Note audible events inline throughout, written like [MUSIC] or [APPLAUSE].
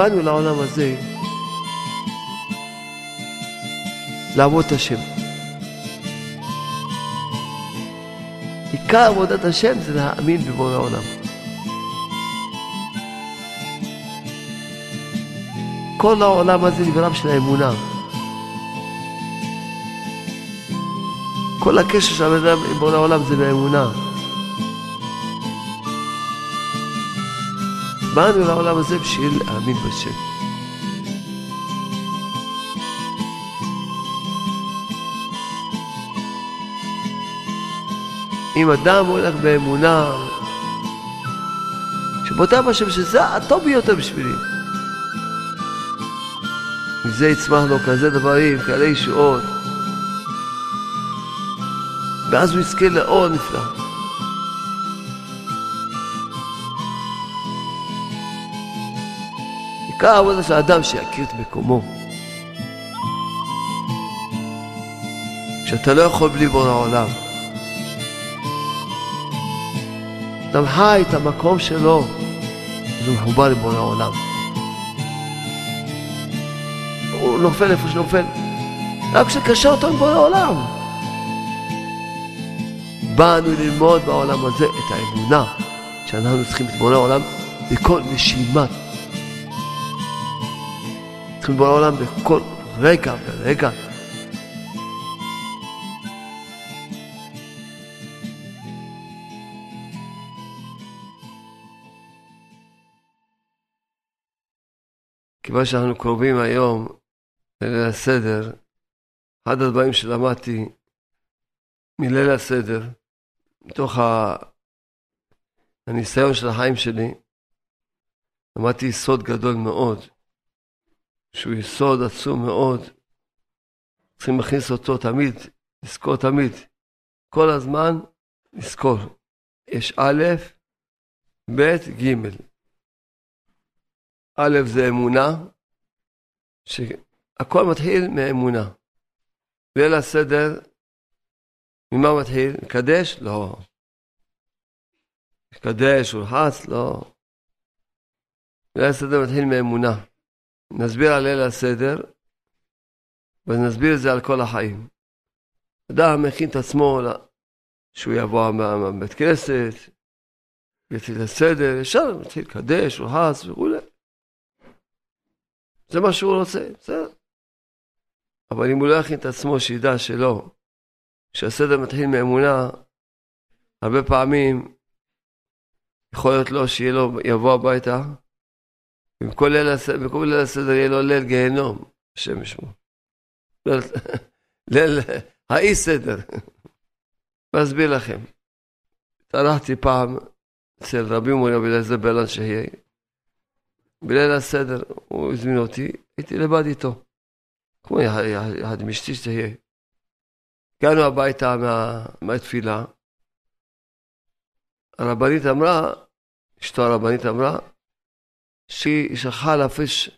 באנו לעולם הזה לעבוד את השם. עיקר עבודת השם זה להאמין בבורא העולם. כל העולם הזה נברא בשביל האמונה. כל הקשר של הבן אדם עם בורא העולם זה באמונה. באנו לעולם הזה בשביל להאמין בשם. אם אדם הולך באמונה, שבוטה בשם שזה הטוב ביותר בשבילי. מזה יצמח לו כזה דברים, כאלה ישועות. ואז הוא יזכה לאור נפלא. עיקר העבודה של האדם שיכיר את מקומו. שאתה לא יכול בלי בורא העולם. אדם חי את המקום שלו, אז הוא מחובר לבורא העולם. הוא נופל איפה שנופל, רק כשקשר אותו עם בורא העולם. באנו ללמוד בעולם הזה את האמונה שאנחנו צריכים את בורא העולם בכל נשימה. צריכים את בורא העולם בכל רגע ורגע. כיוון שאנחנו קרובים היום לליל הסדר, אחד הדברים שלמדתי מליל הסדר, מתוך הניסיון של החיים שלי, למדתי יסוד גדול מאוד, שהוא יסוד עצום מאוד, צריכים להכניס אותו תמיד, לזכור תמיד, כל הזמן לזכור. יש א', ב', ג'. א' זה אמונה, שהכל מתחיל מאמונה. ליל הסדר, ממה מתחיל? מקדש? לא. מקדש, ולחץ? לא. ליל הסדר מתחיל מאמונה. נסביר על ליל הסדר, ונסביר את זה על כל החיים. אדם מכין את עצמו שהוא יבוא מהבית כנסת, יתחיל הסדר, ישר מתחיל לקדש, ולחץ וכולי. זה מה שהוא רוצה, בסדר. אבל אם הוא לא יכין את עצמו, שידע שלא, שהסדר מתחיל מאמונה, הרבה פעמים יכול להיות שיהיה לו, יבוא הביתה, במקום ליל הסדר יהיה לו ליל גיהנום, השם ישמו. ליל האי סדר. ואסביר לכם. התארחתי פעם אצל רבי מורי רבי אליעזר בלן שיהיה. בליל הסדר הוא הזמין אותי, הייתי לבד איתו. כמו יחד עם אשתי שתהיה. הגענו הביתה מה, מהתפילה, הרבנית אמרה, אשתו הרבנית אמרה, שהיא שכחה להפריש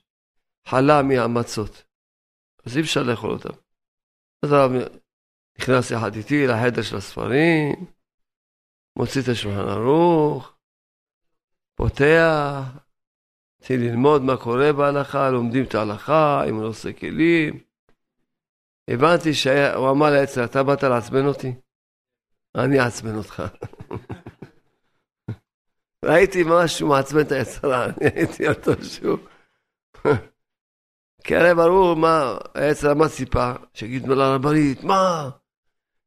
חלה מהמצות. אז אי אפשר לאכול אותם. אז הרב נכנס יחד איתי לחדר של הספרים, מוציא את השולחן ערוך, פותח, התחיל ללמוד מה קורה בהלכה, לומדים את ההלכה, אם הוא לא עושה כלים. הבנתי שהוא אמר לעצר, אתה באת לעצבן אותי? אני אעצבן אותך. [LAUGHS] ראיתי משהו מעצבן את היצרה, אני הייתי אותו שוב. כי הרי ברור מה היצר מה ציפה, שיגידו לרבנית, מה?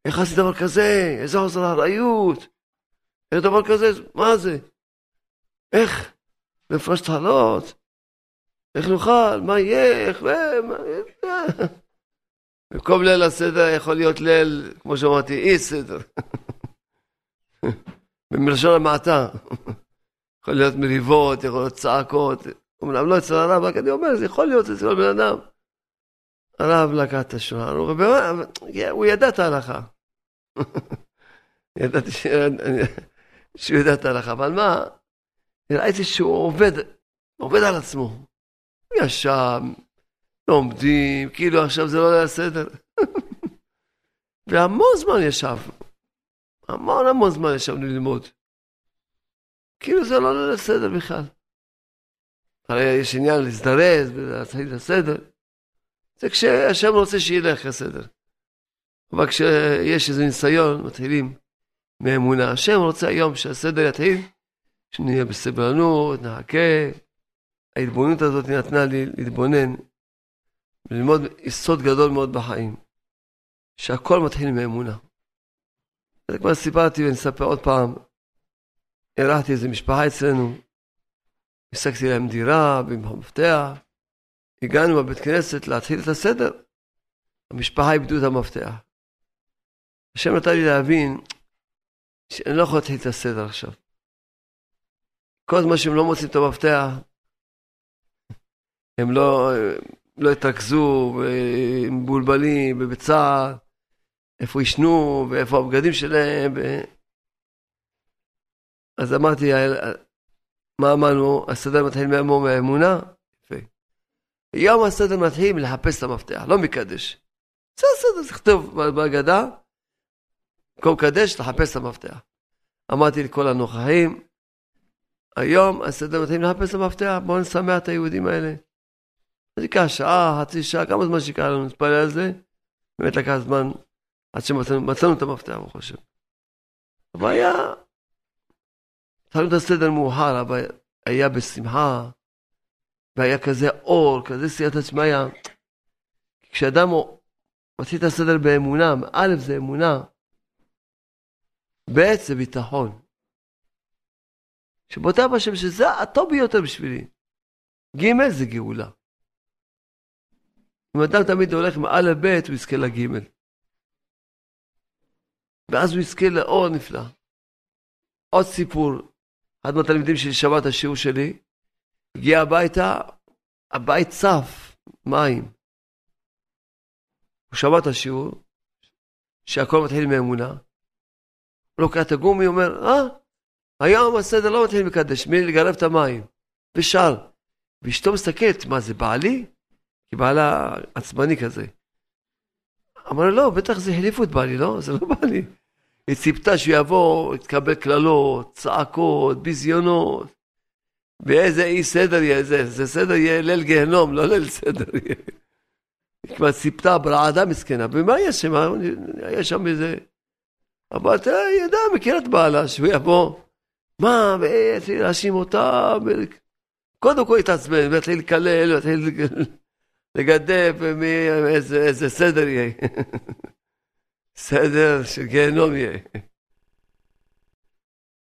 איך עשית דבר כזה? איזה עוזר אחריות? איך דבר כזה? מה זה? איך? מפרש תחלות, איך נאכל, מה יהיה, איך... במקום ליל הסדר יכול להיות ליל, כמו שאמרתי, אי סדר. [LAUGHS] במלשון המעטה. יכול להיות מריבות, יכול להיות צעקות. אמנם לא אצל הרב, רק אני אומר, זה יכול להיות אצל בן אדם. הרב לקח את השולחן, הוא ידע את ההלכה. [LAUGHS] ידעתי [LAUGHS] שהוא ידע את ההלכה, אבל מה, ראיתי שהוא עובד, עובד על עצמו. ישב, לומדים, כאילו עכשיו זה לא היה סדר. [LAUGHS] והמון זמן ישב, המון המון זמן ישבנו ללמוד. כאילו זה לא ליל סדר בכלל. הרי יש עניין להזדרז ולהתחיל את הסדר. זה כשהשם רוצה שילך הסדר. אבל כשיש איזה ניסיון, מתחילים מאמונה. השם רוצה היום שהסדר יתחיל, שנהיה בסבלנות, נחכה. ההתבוננות הזאת נתנה לי להתבונן, ללמוד יסוד גדול מאוד בחיים, שהכל מתחיל מאמונה. זה כבר סיפרתי ואני אספר עוד פעם. אירחתי איזה משפחה אצלנו, השגתי להם דירה במפתח, הגענו בבית כנסת להתחיל את הסדר. המשפחה איבדו את המפתח. השם נתן לי להבין שאני לא יכול להתחיל את הסדר עכשיו. כל זמן שהם לא מוצאים את המפתח, הם לא, לא התרכזו, הם מבולבלים ובצער, איפה ישנו ואיפה הבגדים שלהם. אז אמרתי, מה אמרנו? הסדר מתחיל מהאמונה? יפה. יום הסדר מתחיל לחפש את המפתח, לא מקדש. זה הסדר, תכתוב בהגדה, במקום קדש, לחפש את המפתח. אמרתי לכל הנוכחים, היום הסדר מתחיל לחפש את המפתח, בואו נשמח את היהודים האלה. זה ייקח שעה, חצי שעה, כמה זמן שיקרה לנו, נתפלל על זה. באמת לקח זמן עד שמצאנו את המפתח, ברוך השם. הבעיה, התחלנו את הסדר מאוחר, אבל היה בשמחה, והיה כזה אור, כזה סייעתא שמיא. כשאדם מתחיל את הסדר באמונה, א' זה אמונה, ב' זה ביטחון. שבוטה בשם שזה הטוב ביותר בשבילי. ג' זה גאולה. אם אדם תמיד הולך עם א' ב', הוא יזכה לג'. ואז הוא יזכה לאור נפלא. עוד סיפור, אחד מהתלמידים שלי שמע את השיעור שלי, הגיע הביתה, הבית צף, מים. הוא שמע את השיעור, שהכל מתחיל מאמונה. הוא לוקח את הגומי, אומר, אה, היום הסדר לא מתחיל מקדש, מי לגרב את המים. ושר. ואשתו מסתכלת, מה זה בעלי? כי בעלה עצבני כזה. אמר לא, בטח זה החליפו את בעלי, לא? זה לא בעלי. היא ציפתה שהוא יבוא, יתקבל קללות, צעקות, ביזיונות. ואיזה אי סדר יהיה זה, זה סדר יהיה ליל גיהנום, לא ליל סדר יהיה. היא כבר ציפתה, ברעדה מסכנה, ומה יש שם? היה שם איזה... אבל אתה ידע, מכיר את בעלה, שהוא יבוא, מה, ויתחיל להאשים אותה, קודם כל התעצבן, ויתחיל לקלל, ויתחיל לגדף, איזה סדר יהיה. סדר של גיהנום יהיה.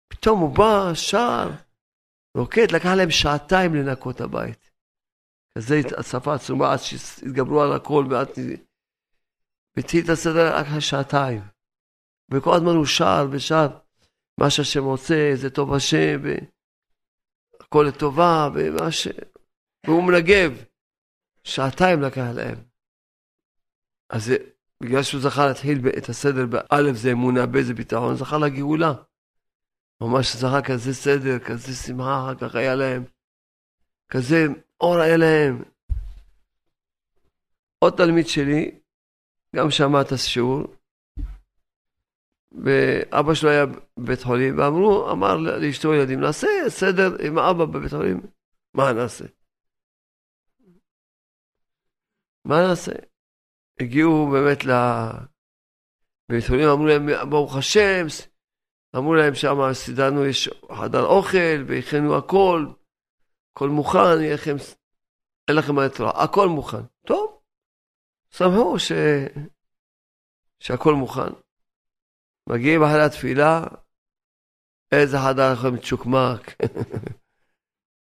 פתאום הוא בא, שר, רוקד, לקח להם שעתיים לנקות הבית. כזה השפה עצומה, עד שהתגברו על הכל, ועד... והתחיל את הסדר רק שעתיים. וכל הזמן הוא שר ושר, מה שהשם רוצה, זה טוב השם, והכל לטובה, ומה ש... והוא מנגב. שעתיים לקח להם. אז בגלל שהוא זכה להתחיל את הסדר באלף זה אמונה, באיזה ביטחון, זכה לגאולה. ממש זכה כזה סדר, כזה שמחה, אחר כך היה להם. כזה אור היה להם. עוד תלמיד שלי, גם שמע את השיעור, ואבא שלו היה בבית חולים, ואמרו, אמר לאשתו ילדים, נעשה סדר עם אבא בבית חולים, מה נעשה? מה נעשה? הגיעו באמת לבית חולים, אמרו להם, ברוך השם, אמרו להם שם, סידרנו, יש חדר אוכל, והכנו הכל, הכל מוכן, יהיה לכם, אין לכם מה לתרוע, הכל מוכן. טוב, שמחו ש... שהכל מוכן. מגיעים אחרי התפילה, איזה חדר לכם צ'וקמק.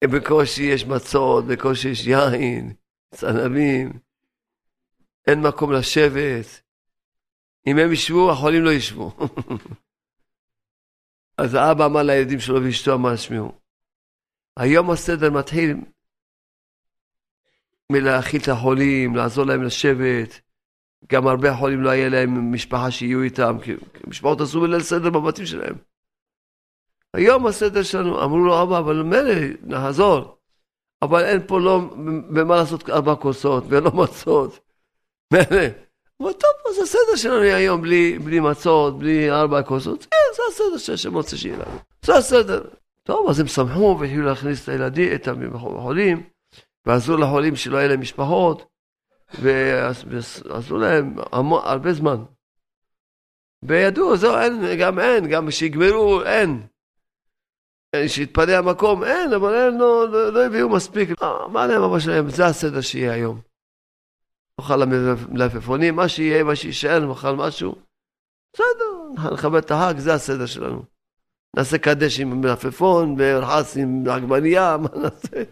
[LAUGHS] בקושי יש מצות, בקושי יש יין, צנבים. אין מקום לשבת. אם הם ישבו, החולים לא ישבו. [LAUGHS] אז האבא אמר לילדים שלו ואשתו אמר, שמעו, היום הסדר מתחיל מלהאכיל את החולים, לעזור להם לשבת. גם הרבה חולים לא היה להם משפחה שיהיו איתם, כי משפחות עשו בליל סדר בבתים שלהם. היום הסדר שלנו, אמרו לו, אבא, אבל מילא, נעזור. אבל אין פה לא במה לעשות ארבע כוסות ולא [LAUGHS] מצות. אבל טוב, זה הסדר שלנו היום, בלי, מצות, בלי ארבע כוסות, כן, זה הסדר רוצה שיהיה לנו. זה הסדר. טוב, אז הם שמחו והתחילו להכניס את הילדים, את החולים. ועזרו לחולים שלא היה להם משפחות, ועזרו להם הרבה זמן. וידעו, זהו, אין, גם אין, גם שיגמרו, אין. שיתפנה המקום, אין, אבל אין, לא, לא, לא הביאו מספיק. מה להם אבא שלהם, זה הסדר שיהיה היום. נאכל למלפפונים, מה שיהיה, מה שישאר, נאכל משהו. בסדר, נכבד את החג, זה הסדר שלנו. נעשה קדש עם מלפפון, ורחץ עם עגבנייה, [LAUGHS] מה נעשה?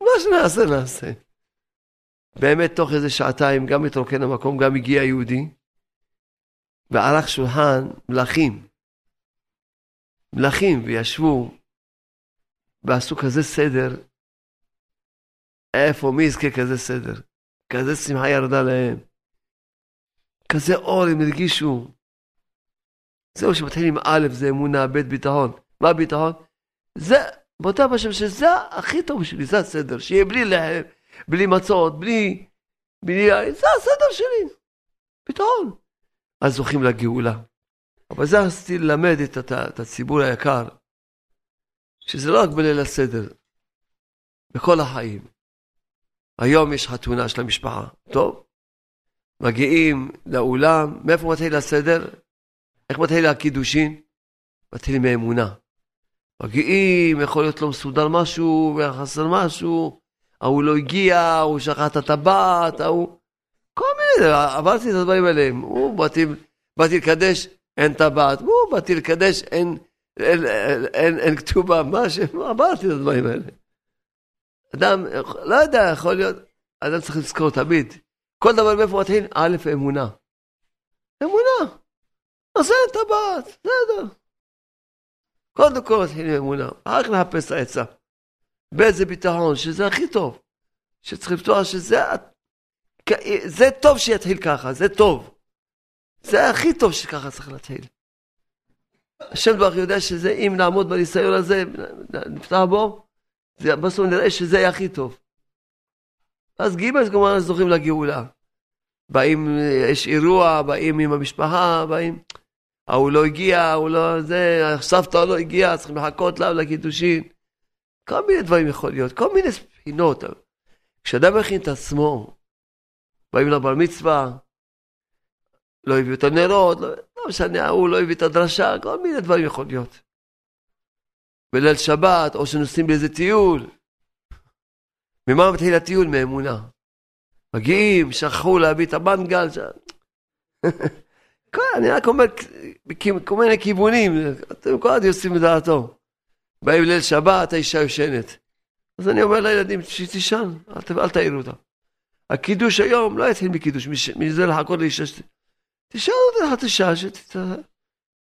מה שנעשה, נעשה. באמת, תוך איזה שעתיים, גם התרוקן המקום, גם הגיע יהודי, וערך שולחן מלכים. מלכים, וישבו, ועשו כזה סדר. איפה, מי יזכה כזה סדר? כזה שמחה ירדה להם. כזה אור הם הרגישו. זהו שמתחיל עם א' זה אמונה, ב' ביטחון. מה ביטחון? זה, באותה בשם שזה הכי טוב בשבילי, זה הסדר. שיהיה בלי לחם, בלי מצות, בלי... בלי... זה הסדר שלי. ביטחון. אז זוכים לגאולה. אבל זה רציתי ללמד את, את, את הציבור היקר, שזה לא רק בליל הסדר, בכל החיים. היום יש חתונה של המשפחה, טוב? מגיעים לאולם, מאיפה מתחיל הסדר? איך מתחיל הקידושין? מתחילים מאמונה. מגיעים, יכול להיות לא מסודר משהו, וחסר משהו, ההוא לא הגיע, הוא שכח את הטבעת, ההוא... כל מיני, עברתי את הדברים האלה. הוא, באתי, באתי לקדש, אין טבעת. הוא, באתי לקדש, אין, אין, אין, אין, אין כתובה, מה ש... עברתי את הדברים האלה. אדם, לא יודע, יכול להיות, אדם צריך לזכור תמיד. כל דבר מאיפה מתחיל? א', אמונה. אמונה. אז אין טבעת, בסדר. קודם כל מתחילים אמונה, אחר כך נחפש העצה. באיזה ביטחון, שזה הכי טוב. שצריך לפתוח שזה זה טוב שיתחיל ככה, זה טוב. זה הכי טוב שככה צריך להתחיל. השם דבר יודע שזה, אם נעמוד בניסיון הזה, נפתח בו, בסוף נראה שזה יהיה הכי טוב. אז ג' כמובן זוכים לגאולה. באים, יש אירוע, באים עם המשפחה, באים, ההוא לא הגיע, ההוא לא זה, הסבתא לא הגיעה, צריכים לחכות לה לקידושין. כל מיני דברים יכול להיות, כל מיני בחינות. כשאדם מכין את עצמו, באים לבר מצווה, לא הביאו את הנרות, לא, לא משנה, ההוא לא הביא את הדרשה, כל מיני דברים יכול להיות. בליל שבת, או שנוסעים באיזה טיול. ממה מתחיל הטיול? מאמונה. מגיעים, שכחו להביא את המנגל. ש... אני רק אומר, כל מיני כיוונים, אתם כל הזמן עושים בדעתו. באים ליל שבת, האישה יושנת. אז אני אומר לילדים, שתישן, אל, אל תעירו אותה. הקידוש היום לא יתחיל מקידוש, מזה לחכות לאישה שת... תשאל אותי חצי שעה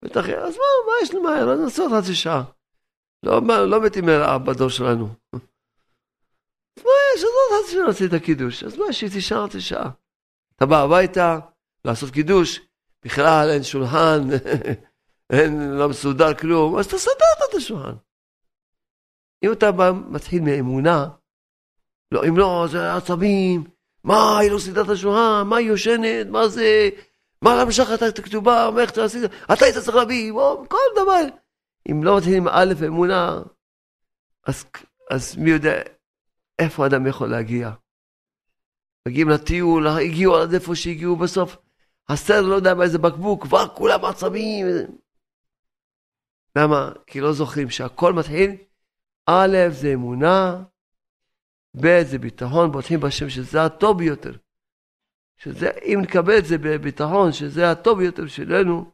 בטח, אז מה, מה יש למהר? אז נעשה עוד חצי שעה. לא, לא מתים מרעב בדור שלנו. אז מה יש? אז עוד חצי שעה נעשה את הקידוש. אז מה, שהיא תשעה. אתה בא הביתה, לעשות קידוש, בכלל אין שולחן, [LAUGHS] אין, לא מסודר כלום, אז תסדר את השולחן. אם אתה בא, מתחיל מאמונה, לא, אם לא, זה עצבים, מה, היא לא סידרה את השולחן, מה היא יושנת, מה זה, מה שכחת את הכתובה, איך אתה עשית, אתה היית צריך להביא, כל דבר. אם לא מתחילים א' אמונה, אז, אז מי יודע איפה אדם יכול להגיע. מגיעים לטיול, הגיעו עד איפה שהגיעו בסוף, הסר לא יודע באיזה בקבוק, כבר כולם עצבים. למה? כי לא זוכרים שהכל מתחיל, א' זה אמונה, ב' זה ביטחון, בוטחים בשם שזה הטוב ביותר. שזה, אם נקבל את זה בביטחון, שזה הטוב ביותר שלנו,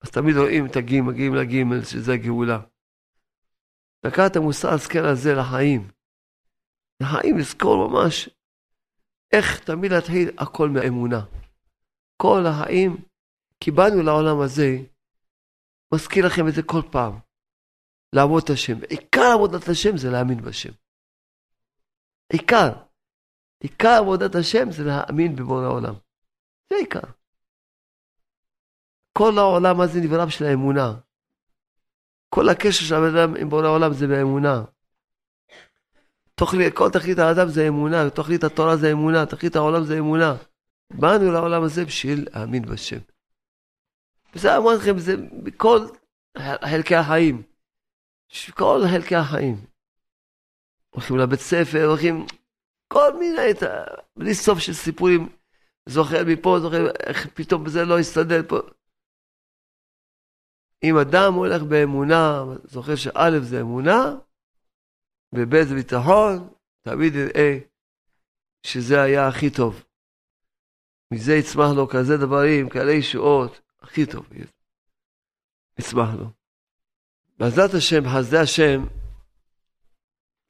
אז תמיד רואים את הגימל, מגיעים לגימל, שזה הגאולה. לקחת את המוסר השכל הזה לחיים. לחיים לזכור ממש איך תמיד להתחיל הכל מהאמונה. כל החיים, כי באנו לעולם הזה, מזכיר לכם את זה כל פעם. לעבוד את השם. עיקר עבודת השם זה להאמין בשם. עיקר. עיקר עבודת השם זה להאמין בבורא העולם. זה עיקר. כל העולם הזה נברא בשביל האמונה. כל הקשר של האדם עם בורא העולם זה באמונה. תוכלי, כל תכלית האדם זה אמונה, תוכלית התורה זה אמונה, תכלית העולם זה אמונה. באנו לעולם הזה בשביל להאמין בשם. וזה אמרתי לכם, זה בכל חלקי החיים. כל חלקי החיים. הולכים לבית ספר, הולכים כל מיני, בלי סוף של סיפורים, זוכר מפה, זוכר איך פתאום זה לא יסתדר פה. אם אדם הולך באמונה, זוכר שא' זה אמונה, וב' זה ביטחון, תמיד יראה שזה היה הכי טוב. מזה יצמח לו כזה דברים, כאלה ישועות, הכי טוב יצמח לו. בעזרת השם, חסדי השם,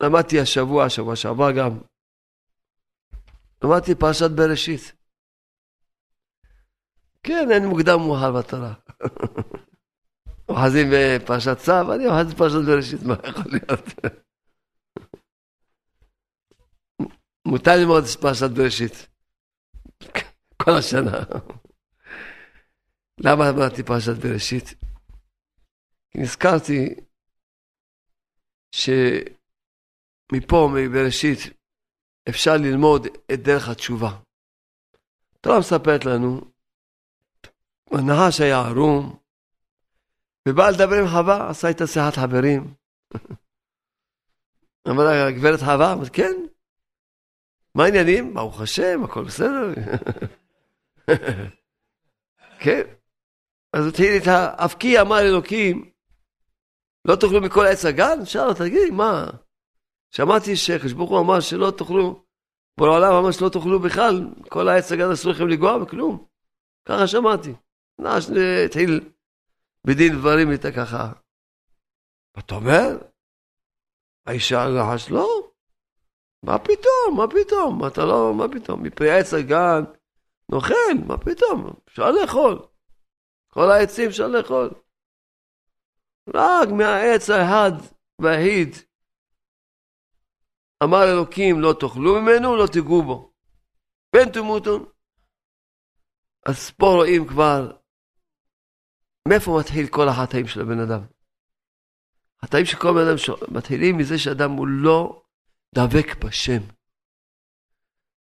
למדתי השבוע, שבוע שעבר גם, למדתי פרשת בראשית. כן, אין מוקדם מאוחר בתורה. [LAUGHS] אוחזים בפרשת צו, אני אוחז בפרשת בראשית, מה יכול להיות? מותר ללמוד פרשת בראשית. כל השנה. למה אמרתי פרשת בראשית? כי נזכרתי שמפה, מבראשית, אפשר ללמוד את דרך התשובה. התורה מספרת לנו, הנחש היה ערום, ובא לדבר עם חווה, עשה איתה שיחת חברים. [LAUGHS] אמר לה, גברת חווה, אמרת, כן. מה העניינים? ברוך השם, הכל בסדר. [LAUGHS] כן. אז התחיל איתה, אף כי אמר אלוקים, לא תאכלו מכל עץ הגן? שאל, תגידי, מה? שמעתי שקדוש ברוך הוא אמר שלא תאכלו, בורא העולם אמר שלא תאכלו בכלל, כל העץ הגן אסור לכם לגוע בכלום. ככה שמעתי. נעש התחיל בדין דברים איתה ככה. אתה אומר? האישה הנחש לא? מה פתאום, מה פתאום, אתה לא, מה פתאום, מפרי עץ הגן נוכל, מה פתאום, אפשר לאכול. כל העצים אפשר לאכול. רק מהעץ האחד והיד אמר אלוקים לא תאכלו ממנו, לא תיגעו בו. פן תמותון. אז פה רואים כבר מאיפה מתחיל כל החטאים של הבן אדם. החטאים של כל בן אדם מתחילים מזה שאדם הוא לא דבק בשם.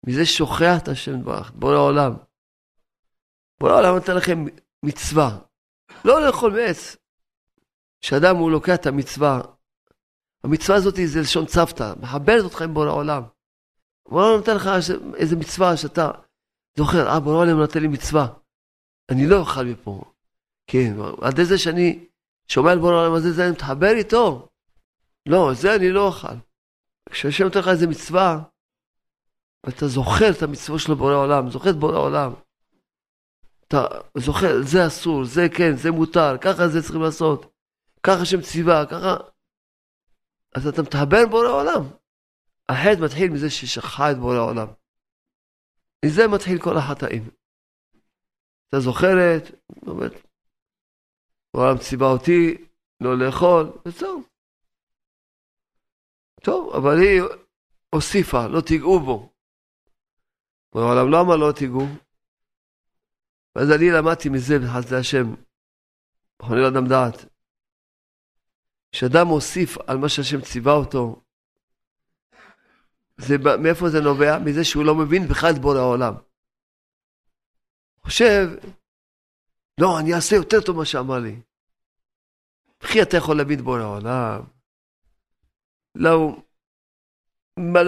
מזה שוכח את השם ברך, בורא העולם. בורא העולם נותן לכם מצווה, לא לאכול מעץ. כשאדם הוא לוקח את המצווה, המצווה הזאת זה לשון צוותא, מחברת אותך עם בורא העולם. בורא העולם נותן לך איזה מצווה שאתה זוכר, אה, בורא העולם נותן לי מצווה. אני לא אוכל מפה. כן, עד איזה שאני שומע על בורא העולם הזה, זה אני מתחבר איתו. לא, זה אני לא אוכל. כשהשם נותן לך איזה מצווה, ואתה זוכר את המצווה של בורא העולם, זוכר את בורא העולם. אתה זוכר, זה אסור, זה כן, זה מותר, ככה זה צריכים לעשות. ככה השם ציווה, ככה... אז אתה מתחבר בורא העולם. החטא מתחיל מזה ששכחה את בורא העולם. מזה מתחיל כל החטאים. אתה זוכרת, אומרת, העולם ציווה אותי לא לאכול, וזהו. טוב, אבל היא הוסיפה, לא תיגעו בו. העולם למה לא תיגעו? ואז אני למדתי מזה בחסדי השם, בכוני לאדם דעת. כשאדם מוסיף על מה שהשם ציווה אותו, זה, מאיפה זה נובע? מזה שהוא לא מבין בכלל את בורא העולם. חושב, לא, אני אעשה יותר טוב ממה שאמר לי. וכי אתה יכול להבין את בורא העולם? לא, מה,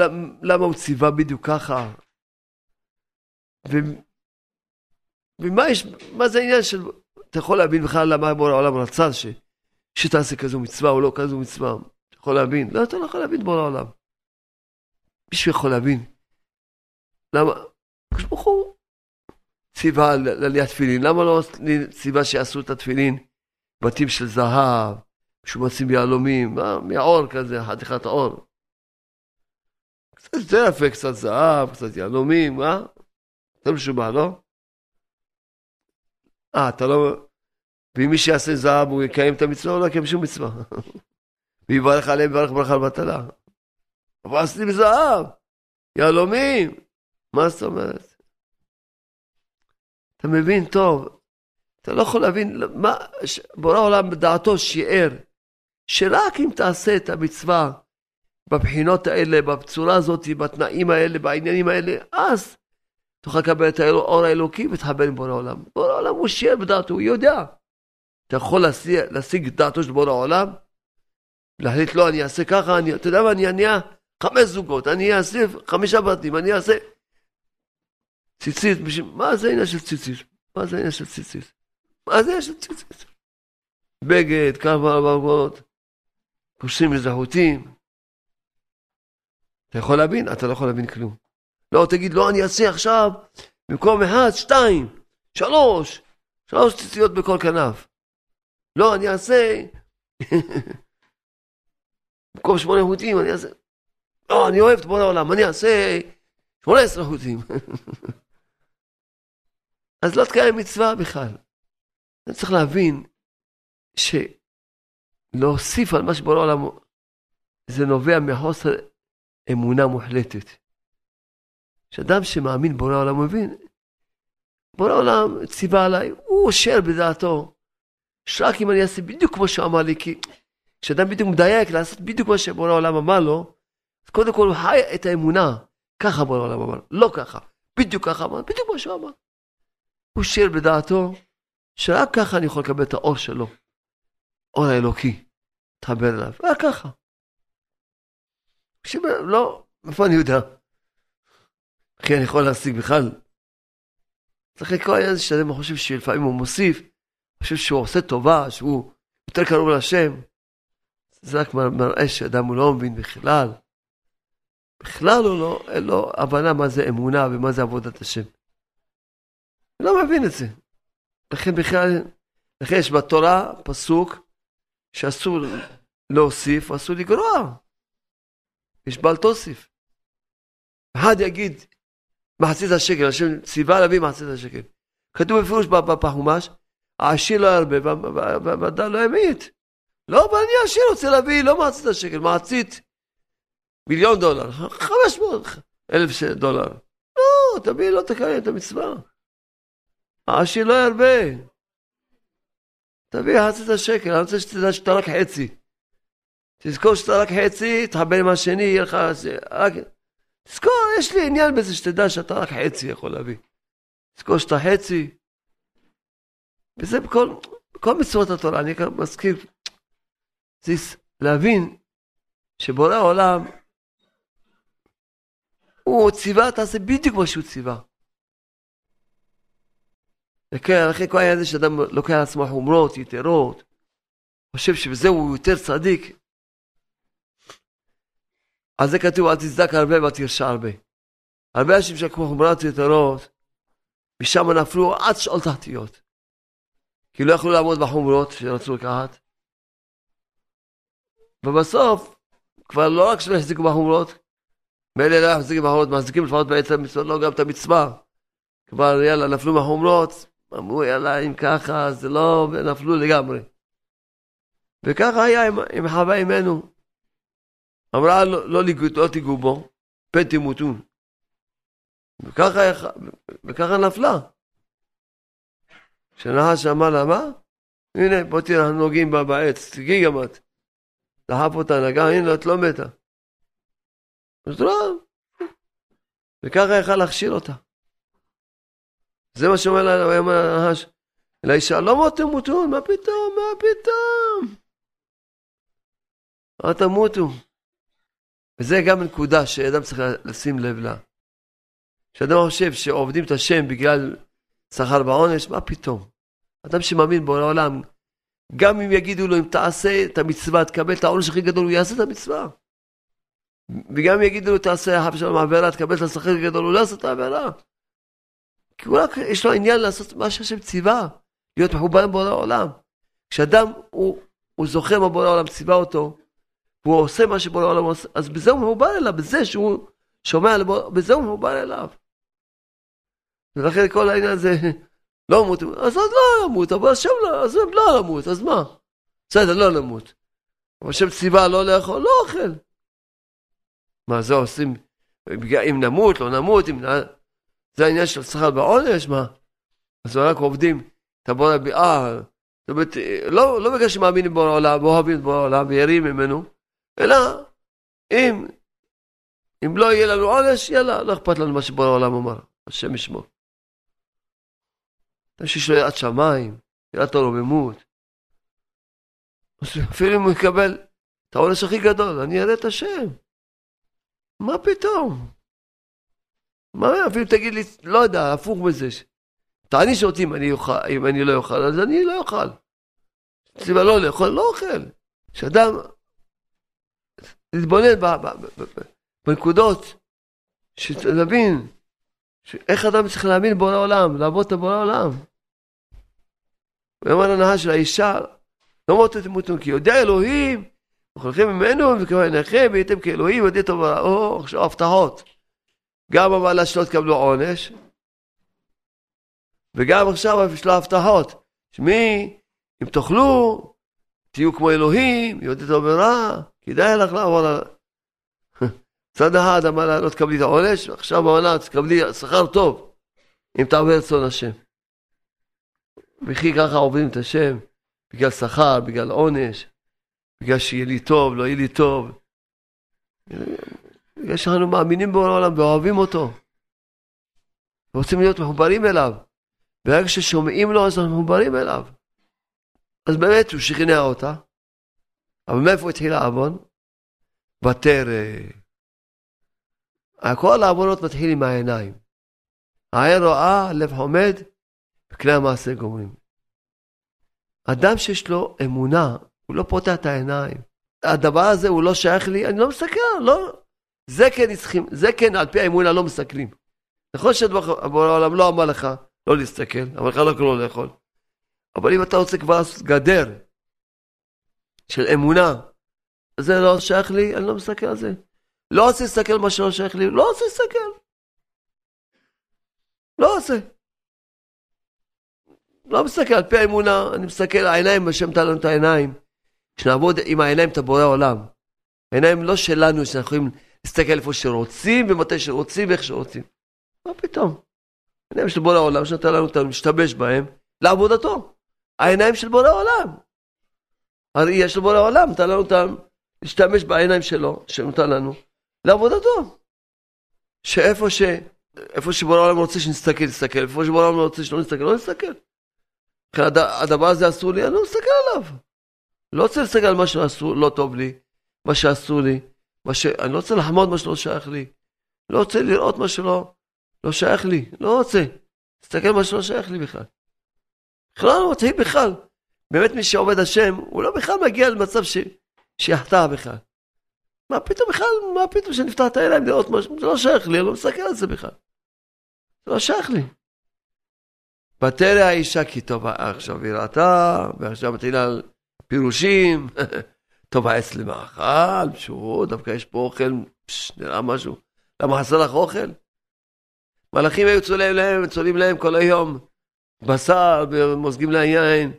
למה הוא ציווה בדיוק ככה? ו, ומה יש, מה זה העניין של, אתה יכול להבין בכלל למה בורא העולם רצה ש, שתעשה כזו מצווה או לא כזו מצווה? אתה יכול להבין? לא, אתה לא יכול להבין בורא העולם. מישהו יכול להבין. למה? הקדוש ברוך הוא ציווה לעליית תפילין, למה לא ציווה שיעשו את התפילין בתים של זהב, משומצים ביהלומים, מהעור כזה, חתיכת עור. קצת יותר יפה, קצת זהב, קצת יהלומים, מה? יותר משובח, לא? אה, אתה לא... ואם מי שיעשה זהב הוא יקיים את המצווה, הוא לא יקיים שום מצווה. [LAUGHS] ויברך עליהם, יברך ברכה לבטלה. אבל עשיתי בזהב, יהלומים, מה זאת אומרת? אתה מבין טוב, אתה לא יכול להבין מה, בורא העולם בדעתו שיער, שרק אם תעשה את המצווה בבחינות האלה, בצורה הזאת, בתנאים האלה, בעניינים האלה, אז תוכל לקבל את האור האלוקי ותחבר עם בורא העולם. בורא העולם הוא שיער בדעתו, הוא יודע. אתה יכול להשיג, את דעתו של בורא העולם? להחליט, לא, אני אעשה ככה, אני, אתה יודע מה, אני אניע חמש זוגות, אני אעשה חמישה בתים, אני אעשה ציצית, מה זה העניין של ציצית? מה זה העניין של ציצית? מה זה העניין של ציצית? בגד, כמה ארבעות, פושעים מזהותים. אתה יכול להבין? אתה לא יכול להבין כלום. לא, תגיד, לא, אני אעשה עכשיו, במקום אחד, שתיים, שלוש, שלוש ציציות בכל כנף. לא, אני אעשה, [LAUGHS] במקום שמונה חוטים, אני אעשה, לא, אני אוהב את בורא העולם, אני אעשה שמונה עשרה חוטים. [LAUGHS] אז לא תקיים מצווה בכלל. אני צריך להבין שלהוסיף על מה שבורא העולם, זה נובע מחוסר אמונה מוחלטת. שאדם שמאמין בורא העולם מבין, בורא העולם ציווה עליי, הוא אושר בדעתו, שרק אם אני אעשה בדיוק כמו שהוא אמר לי, כי כשאדם בדיוק מדייק לעשות בדיוק מה שבורא העולם אמר לו, אז קודם כל הוא חי את האמונה, ככה בורא העולם אמר, לא ככה, בדיוק ככה אמר, בדיוק מה שהוא אמר. הוא שיר בדעתו, שרק ככה אני יכול לקבל את האור שלו, אור האלוקי, להתחבר אליו, רק ככה. לא, איפה אני יודע? אחי, אני יכול להשיג בכלל. צריך לקרוא העניין הזה שאדם חושב שלפעמים הוא מוסיף, חושב שהוא עושה טובה, שהוא יותר קרוב להשם. זה רק מראה שאדם הוא לא מבין בכלל. בכלל הוא לא, אין לו הבנה מה זה אמונה ומה זה עבודת השם. לא מבין את זה. לכן בכלל, לכן יש בתורה פסוק שאסור להוסיף, אסור לגרוע. יש בל תוסיף. אחד יגיד מחצית השקל, השם ציווה להביא מחצית השקל. כתוב בפירוש בחומש, העשיר לא ירבה והדל לא ימית. לא, אבל אני עשיר רוצה להביא לא מחצית השקל, מחצית מיליון דולר, חמש מאות אלף דולר. לא, תביא, לא תקיים את המצווה. העשיר לא ירבה. תביא מחצית השקל, אני רוצה שתדע שאתה רק חצי. תזכור שאתה רק חצי, תחבר עם השני, יהיה לך... רק... תזכור, יש לי עניין בזה שתדע שאתה רק חצי יכול להביא. תזכור שאתה חצי. וזה בכל, בכל מצוות התורה, אני מזכיר, זה להבין שבורא העולם, הוא ציווה, תעשה בדיוק מה שהוא ציווה. וכן, אחרי כל העניין הזה שאדם לוקח על עצמו חומרות, יתרות, חושב שבזה הוא יותר צדיק, על זה כתוב, אל תצדק הרבה ואל תרשע הרבה. הרבה אנשים שלקחו חומרת יתרות, משם נפלו עד שאול תחתיות. כי לא יכלו לעמוד בחומרות שרצו לקחת. ובסוף, כבר לא רק שלא החזיקו בחומרות, מילא לא החזיקו בחומרות, מחזיקים לפחות בעצם לא גם את המצווה. כבר יאללה, נפלו מהחומרות, אמרו יאללה, אם ככה, זה לא, ונפלו לגמרי. וככה היה עם, עם חווה אימנו. אמרה לא, לא, לא תיגעו בו, פן תמותו. וככה, וככה נפלה. כשנחש אמר לה, מה? הנה, בוא תראה, אנחנו נוגעים בה בעץ, תגיעי גם את. דחף אותה, נגע, הנה, את לא מתה. אז לא. וככה יכל להכשיר אותה. זה מה שאומר לה, הוא אומר לנחש, לאישה, לא מות תמותון, מה פתאום, מה פתאום? אל תמותו. וזה גם נקודה שאדם צריך לשים לב לה. כשאדם חושב שעובדים את השם בגלל שכר בעונש, מה פתאום? אדם שמאמין בו לעולם, גם אם יגידו לו אם תעשה את המצווה, תקבל את העונש הכי גדול, הוא יעשה את המצווה. וגם אם יגידו לו תעשה חף שלום עבירה, תקבל את השכר הכי גדול, הוא לא יעשה את העבירה. כי הוא רק, יש לו עניין לעשות מה שהשם ציווה, להיות מחובר עם העולם. כשאדם הוא, הוא זוכר מה בורא העולם ציווה אותו, והוא עושה מה שבורא העולם עושה, אז בזה הוא מחובר אליו, בזה שהוא שומע, לבוא, בזה הוא מחובר אליו. ולכן כל העניין הזה, [LAUGHS] לא למות, אז עוד לא למות, אבל השם לא, אז לא למות, אז מה? בסדר, לא למות. אבל השם ציווה לא לאכול, לא אוכל. מה, זה עושים, אם נמות, לא נמות, אם... זה העניין של שכר בעונש, מה? אז רק עובדים, תבוא להביא, אה, זאת אומרת, לא, לא בגלל שמאמינים בו העולם, אוהבים את בו העולם וירים ממנו, אלא אם, אם לא יהיה לנו עונש, יאללה, לא אכפת לנו מה שבורא העולם אמר, השם ישמור. שיש לו יראת שמיים, יראת הרוממות. אפילו אם הוא יקבל את העונש הכי גדול, אני אראה את השם. מה פתאום? מה, אפילו תגיד לי, לא יודע, הפוך מזה. תעניש אותי אם אני, אוכל, אם אני לא אוכל, אז אני לא אוכל. סיבה לא לאכול, לא אוכל. שאדם להתבונן בנקודות, שנבין איך אדם צריך להאמין בורא עולם, לעבוד את הבורא עולם. הוא אמר לנהל של האישה, לא מות תמותו, כי יודע אלוהים, וכולכם ממנו וכבר עיניכם, והייתם כאלוהים, יודעים טוב או עכשיו הבטחות. גם המעלה שלא תקבלו עונש, וגם עכשיו יש לו הבטחות. שמי, אם תאכלו, תהיו כמו אלוהים, יודעים טוב ורע, כדאי לך לעבור על... [LAUGHS] צד אחד אמר לה, לא תקבלי את העונש, עכשיו בעונה תקבלי שכר טוב, אם תעבור רצון השם. וכי ככה עובדים את השם, בגלל שכר, בגלל עונש, בגלל שיהיה לי טוב, לא יהיה לי טוב. בגלל שאנחנו מאמינים בו לעולם ואוהבים אותו. רוצים להיות מחוברים אליו. ברגע ששומעים לו אז אנחנו מחוברים אליו. אז באמת הוא שכנע אותה. אבל מאיפה התחיל העוון? בתרא. כל העוונות מתחיל עם העיניים. העין רואה, לב חומד, וכלי המעשה גומרים. אדם שיש לו אמונה, הוא לא פותח את העיניים. הדבר הזה הוא לא שייך לי, אני לא מסתכל, לא. זה כן צריכים, זה כן על פי האמונה לא מסתכלים. נכון שבורא העולם לא אמר לך לא להסתכל, אמר לך לא כלום לאכול. אבל אם אתה רוצה כבר לעשות גדר של אמונה, זה לא שייך לי, אני לא מסתכל על זה. לא רוצה להסתכל על מה שלא שייך לי, לא רוצה להסתכל. לא רוצה. לא מסתכל על פי האמונה, אני מסתכל, העיניים, השם נתן לנו את העיניים. שנעבוד עם העיניים את הבורא עולם. העיניים לא שלנו, שאנחנו יכולים להסתכל איפה שרוצים, ומתי שרוצים, ואיך שרוצים. מה פתאום? העיניים של בורא העולם, שנתן לנו אותנו להשתמש בהם, לעבודתו. העיניים של בורא העולם. הראייה של בורא העולם, נתן לנו אותם להשתמש בעיניים שלו, שנתן לנו, לעבודתו. שאיפה ש... איפה שבורא העולם רוצה שנסתכל, נסתכל, איפה שבורא העולם רוצה שלא נסתכל, לא נסתכל. הדבר הזה אסור לי, אני לא מסתכל עליו. לא רוצה להסתכל על מה שאסור, לא טוב לי, מה שאסור לי, מה ש... אני לא רוצה לחמוד מה שלא שייך לי. לא רוצה לראות מה שלא לא שייך לי, לא רוצה. להסתכל על מה שלא שייך לי בכלל. בכלל לא מתחיל בכלל. באמת מי שעובד השם, הוא לא בכלל מגיע למצב ש... שיחטא בכלל. מה פתאום בכלל, מה פתאום שנפתח את העיניים לראות משהו, זה לא שייך לי, אני לא מסתכל על זה בכלל. זה לא שייך לי. ותרא האישה כי טוב עכשיו היא ראתה, ועכשיו מתחילה פירושים, [LAUGHS] טוב העץ למאכל, שהוא דווקא יש פה אוכל, פש, נראה משהו. למה חסר לך אוכל? מלאכים היו צולעים להם, צולעים להם כל היום בשר ומוזגים להם יין,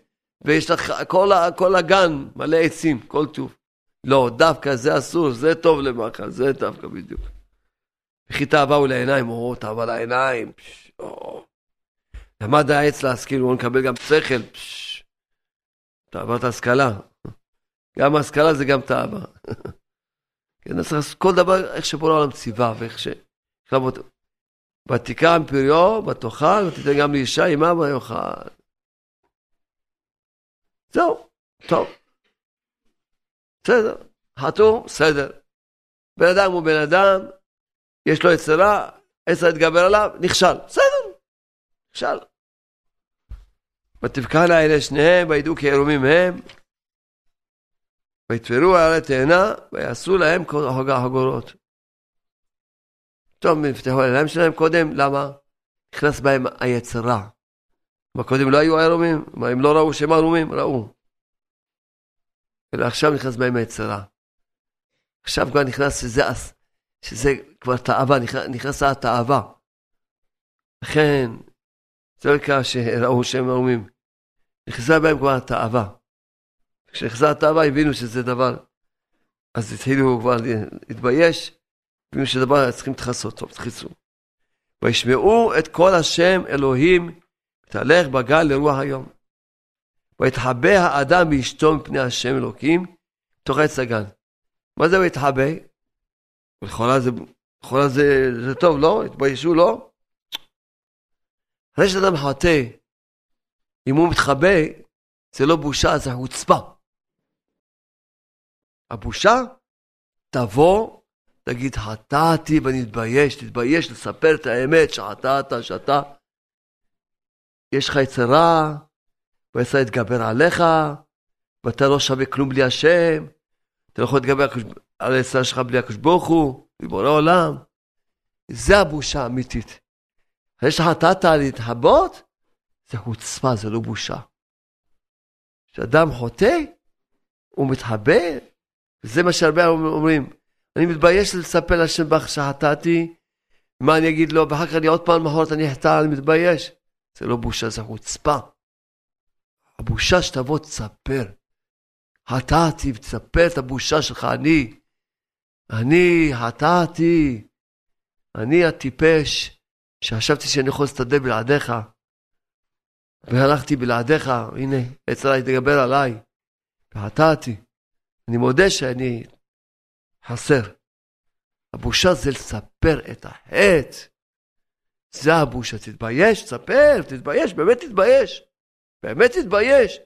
ויש לך כל, כל הגן מלא עצים, כל טוב. לא, דווקא זה אסור, זה טוב למאכל, זה דווקא בדיוק. וכי תאווה הוא לעיניים, או תאווה לעיניים, או. למד העץ להשכיל, הוא מקבל גם שכל, תאוות השכלה. גם השכלה זה גם תאווה. כן, אז כל דבר, איך שבורא העולם ציווה, ואיך ש... ותיקח פריו, ותאכל, ותיתן גם לאישה עמה ויאכל. זהו, טוב. בסדר, חתום, בסדר. בן אדם הוא בן אדם, יש לו יצרה, עשר יתגבר עליו, נכשל. בסדר, נכשל. ותבקענה אלה שניהם, וידעו כי עירומים הם, ויתפרו על התאנה, ויעשו להם חגורות. טוב, נפתחו העיניים שלהם קודם, למה? נכנס בהם היצרה. מה, קודם לא היו עירומים? מה, הם לא ראו שהם עירומים? ראו. ועכשיו נכנס בהם היצרה. עכשיו כבר נכנס שזה, שזה כבר תאווה, נכנס התאווה. לכן, זה לא נקרא שראו שהם עירומים. נכנסה בהם כבר התאווה. כשנכנסה התאווה הבינו שזה דבר, אז התחילו כבר להתבייש, הבינו שזה דבר צריכים להתחסות, טוב, תחיסו. וישמעו את קול השם אלוהים, תהלך בגל לרוח היום. ויתחבא האדם באשתו מפני השם אלוקים, תוך עץ הגן. מה זה ויתחבא? לכאורה זה, לכאורה זה, זה טוב, לא? התביישו, לא? אחרי שאדם חוטא, אם הוא מתחבא, זה לא בושה, זה חוצפה. הבושה תבוא תגיד חטאתי ואני מתבייש, תתבייש לספר את האמת שחטאת, שאתה, יש לך יצרה, ויצא להתגבר עליך, ואתה לא שווה כלום בלי השם, אתה לא יכול להתגבר על היצרה שלך בלי הקדוש ברוך הוא, ריבונו עולם. זה הבושה האמיתית. אחרי שחטאת להתחבות, זה חוצפה, זה לא בושה. כשאדם חוטא, הוא מתחבא, וזה מה שהרבה אומרים. אני מתבייש לספר להשם בך שחטאתי, מה אני אגיד לו, ואחר כך אני עוד פעם מחרת אני אחטא, אני מתבייש. זה לא בושה, זה חוצפה. הבושה שתבוא תספר. חטאתי, תספר את הבושה שלך, אני. אני חטאתי. אני הטיפש שחשבתי שאני יכול להסתדר בלעדיך. והלכתי בלעדיך, הנה, אצלה תדבר עליי. וחטאתי. אני מודה שאני חסר. הבושה זה לספר את החטא. זה הבושה. תתבייש, תספר, תתבייש, באמת תתבייש. באמת תתבייש.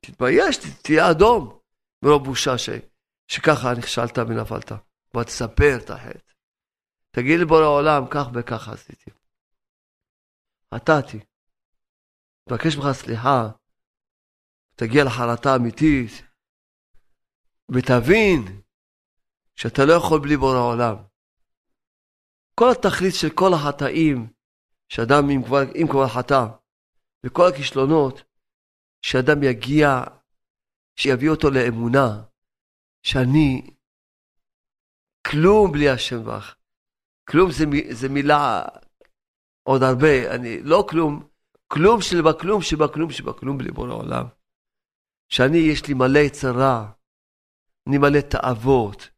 תתבייש, תהיה אדום. ולא בושה ש, שככה נכשלת ונפלת. אבל תספר את החטא. תגיד לבורא העולם, כך וכך עשיתי. חטאתי. תבקש ממך סליחה, תגיע לחרטה אמיתית, ותבין שאתה לא יכול בלי בורא העולם. כל התכלית של כל החטאים, שאדם אם כבר, אם כבר חטא, וכל הכישלונות, שאדם יגיע, שיביא אותו לאמונה, שאני כלום בלי השם בך. כלום זה, זה מילה עוד הרבה, אני לא כלום, כלום שבכלום שבכלום שבכלום בלי בורא העולם. שאני, יש לי מלא יצרה, אני מלא תאוות.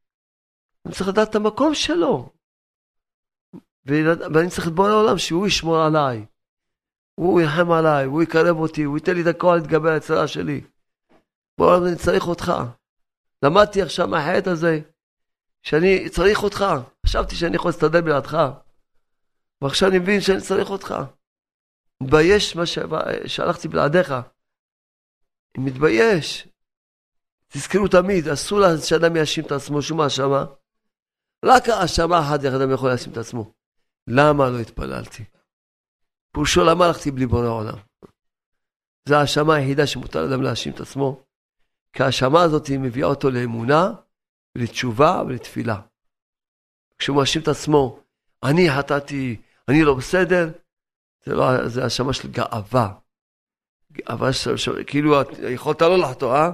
אני צריך לדעת את המקום שלו. ואני צריך לבוא לעולם שהוא ישמור עליי. הוא יחם עליי, הוא יקרב אותי, הוא ייתן לי את הכוח להתגבר על היצרה שלי. בוא אני צריך אותך. למדתי עכשיו מהחטא הזה, שאני צריך אותך. חשבתי שאני יכול להסתדר בלעדך. ועכשיו אני מבין שאני צריך אותך. מתבייש מה שהלכתי בלעדיך. אני מתבייש. תזכרו תמיד, אסור שאדם יאשים את עצמו שום האשמה. רק האשמה אחת איך אדם יכול להאשים את עצמו. למה לא התפללתי? פירושו למה הלכתי בלי בורא העולם? זו האשמה היחידה שמותר לאדם להאשים את עצמו. כי ההאשמה הזאת מביאה אותו לאמונה, לתשובה ולתפילה. כשהוא מאשים את עצמו, אני חטאתי, אני לא בסדר, זה לא, זה האשמה של גאווה. גאווה של, של, כאילו יכולת לא לחטוא, אה?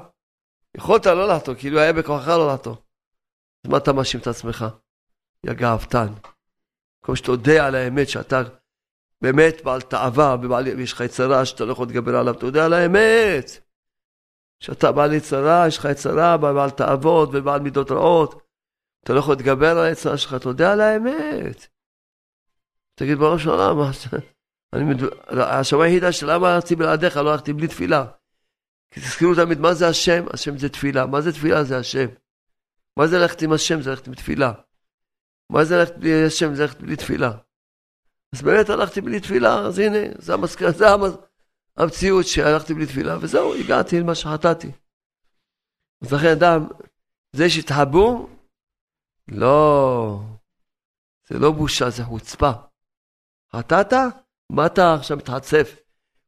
יכולת לא לחטוא, כאילו היה בכוחך לא לחטוא. אז מה אתה מאשים את עצמך? יא גאוותן. כמו שאתה יודע על האמת שאתה באמת בעל תאווה ויש לך יצרה שאתה לא יכול להתגבר עליו, יודע על האמת. שאתה בעל יצרה, יש לך יצרה, בעל תאוות ובעל מידות רעות. אתה לא יכול להתגבר על היצרה שלך, יודע על האמת. תגיד בראש העולם, השמיים היחידה של למה הלכתי בלעדיך, לא הלכתי בלי תפילה. כי תזכרו תמיד מה זה השם, השם זה תפילה. מה זה תפילה? זה השם. מה זה ללכת עם השם? זה ללכת עם תפילה. מה זה ללכת בלי השם? זה ללכת בלי תפילה. אז באמת הלכתי בלי תפילה, אז הנה, זה, המסק... זה המציאות שהלכתי בלי תפילה, וזהו, הגעתי למה שחטאתי. אז לכן אדם, זה שהתהבו, לא, זה לא בושה, זה חוצפה. חטאת? מה אתה עכשיו מתחצף?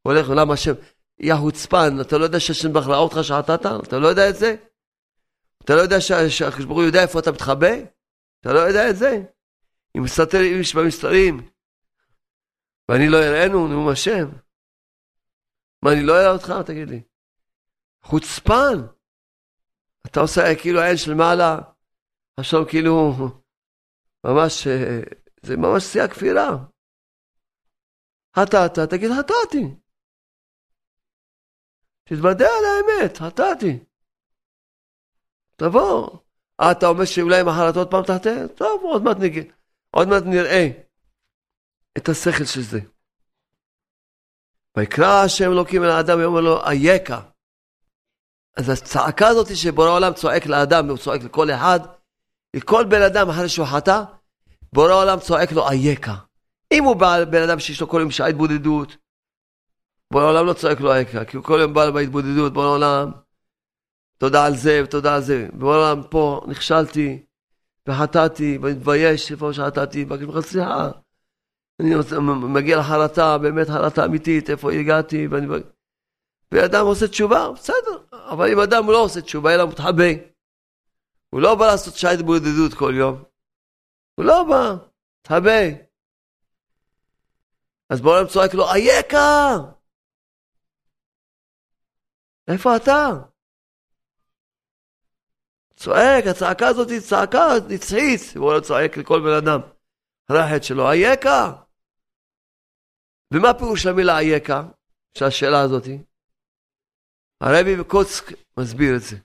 הולך עולם השם, יא חוצפן, אתה לא יודע שהשם ברוך ראה אותך שחטאת? אתה לא יודע את זה? אתה לא יודע שהקדוש ברוך הוא יודע איפה אתה מתחבא? אתה לא יודע את זה? אם מסתתר איש במסתרים, ואני לא אראנו, נאום השם. מה, אני לא אראה אותך? תגיד לי. חוצפן. אתה עושה כאילו עין של מעלה, עכשיו כאילו, ממש, זה ממש שיא הכפירה. חטאת, תגיד חטאתי. תתוודה על האמת, חטאתי. תבוא. אה, אתה אומר שאולי מחרת עוד פעם תחטא? טוב, עוד מעט, נגיד, עוד מעט נראה את השכל של זה. ויקרא השם אלוקים אל האדם ואומר לו, אייכה. אז הצעקה הזאת שבורא העולם צועק לאדם, והוא צועק לכל אחד, לכל בן אדם אחרי שהוא חטא, בורא העולם צועק לו אייכה. אם הוא בן אדם שיש לו כל יום שעה התבודדות, בורא העולם לא צועק לו אייכה, כי הוא כל יום בא בהתבודדות, בורא העולם, תודה על זה ותודה על זה. בורא העולם פה נכשלתי, וחטאתי, ואני מתבייש איפה שחטאתי, מבקש ממך סליחה. אני רוצה, מגיע לחרטה, באמת חרטה אמיתית, איפה הגעתי, ואני... ואדם עושה תשובה, בסדר, אבל אם אדם לא עושה תשובה, אלא מתחבא, הוא לא בא לעשות שייט בודדות כל יום, הוא לא בא, מתחבא. אז בעולם צועק לו, אייכה! איפה אתה? צועק, הצעקה הזאת היא צעקה נצחית, הוא לא צועק לכל בן אדם. אחרי שלו, אייכה? ומה פירוש המילה אייכה? של השאלה הזאת? הרבי בקוצק מסביר את זה.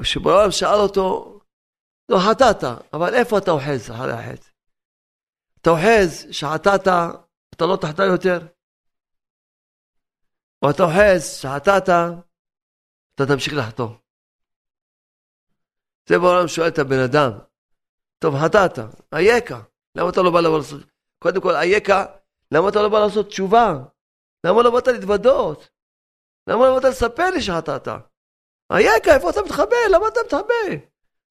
כשבעולם שאל אותו, לא חטאת, אבל איפה אתה אוחז אחרי החטא? אתה אוחז שחטאת, אתה לא תחטא יותר? או אתה אוחז שחטאת, אתה תמשיך לחטוא. זה בעולם שואל את הבן אדם, טוב, חטאת, אייכה, למה אתה לא בא לבוא לעשות, קודם כל, אייכה, למה אתה לא בא לעשות תשובה? למה לא באת להתוודות? למה לא באת לספר לי שחטאת? אייכה, איפה אתה מתחבא? למה אתה מתחבא?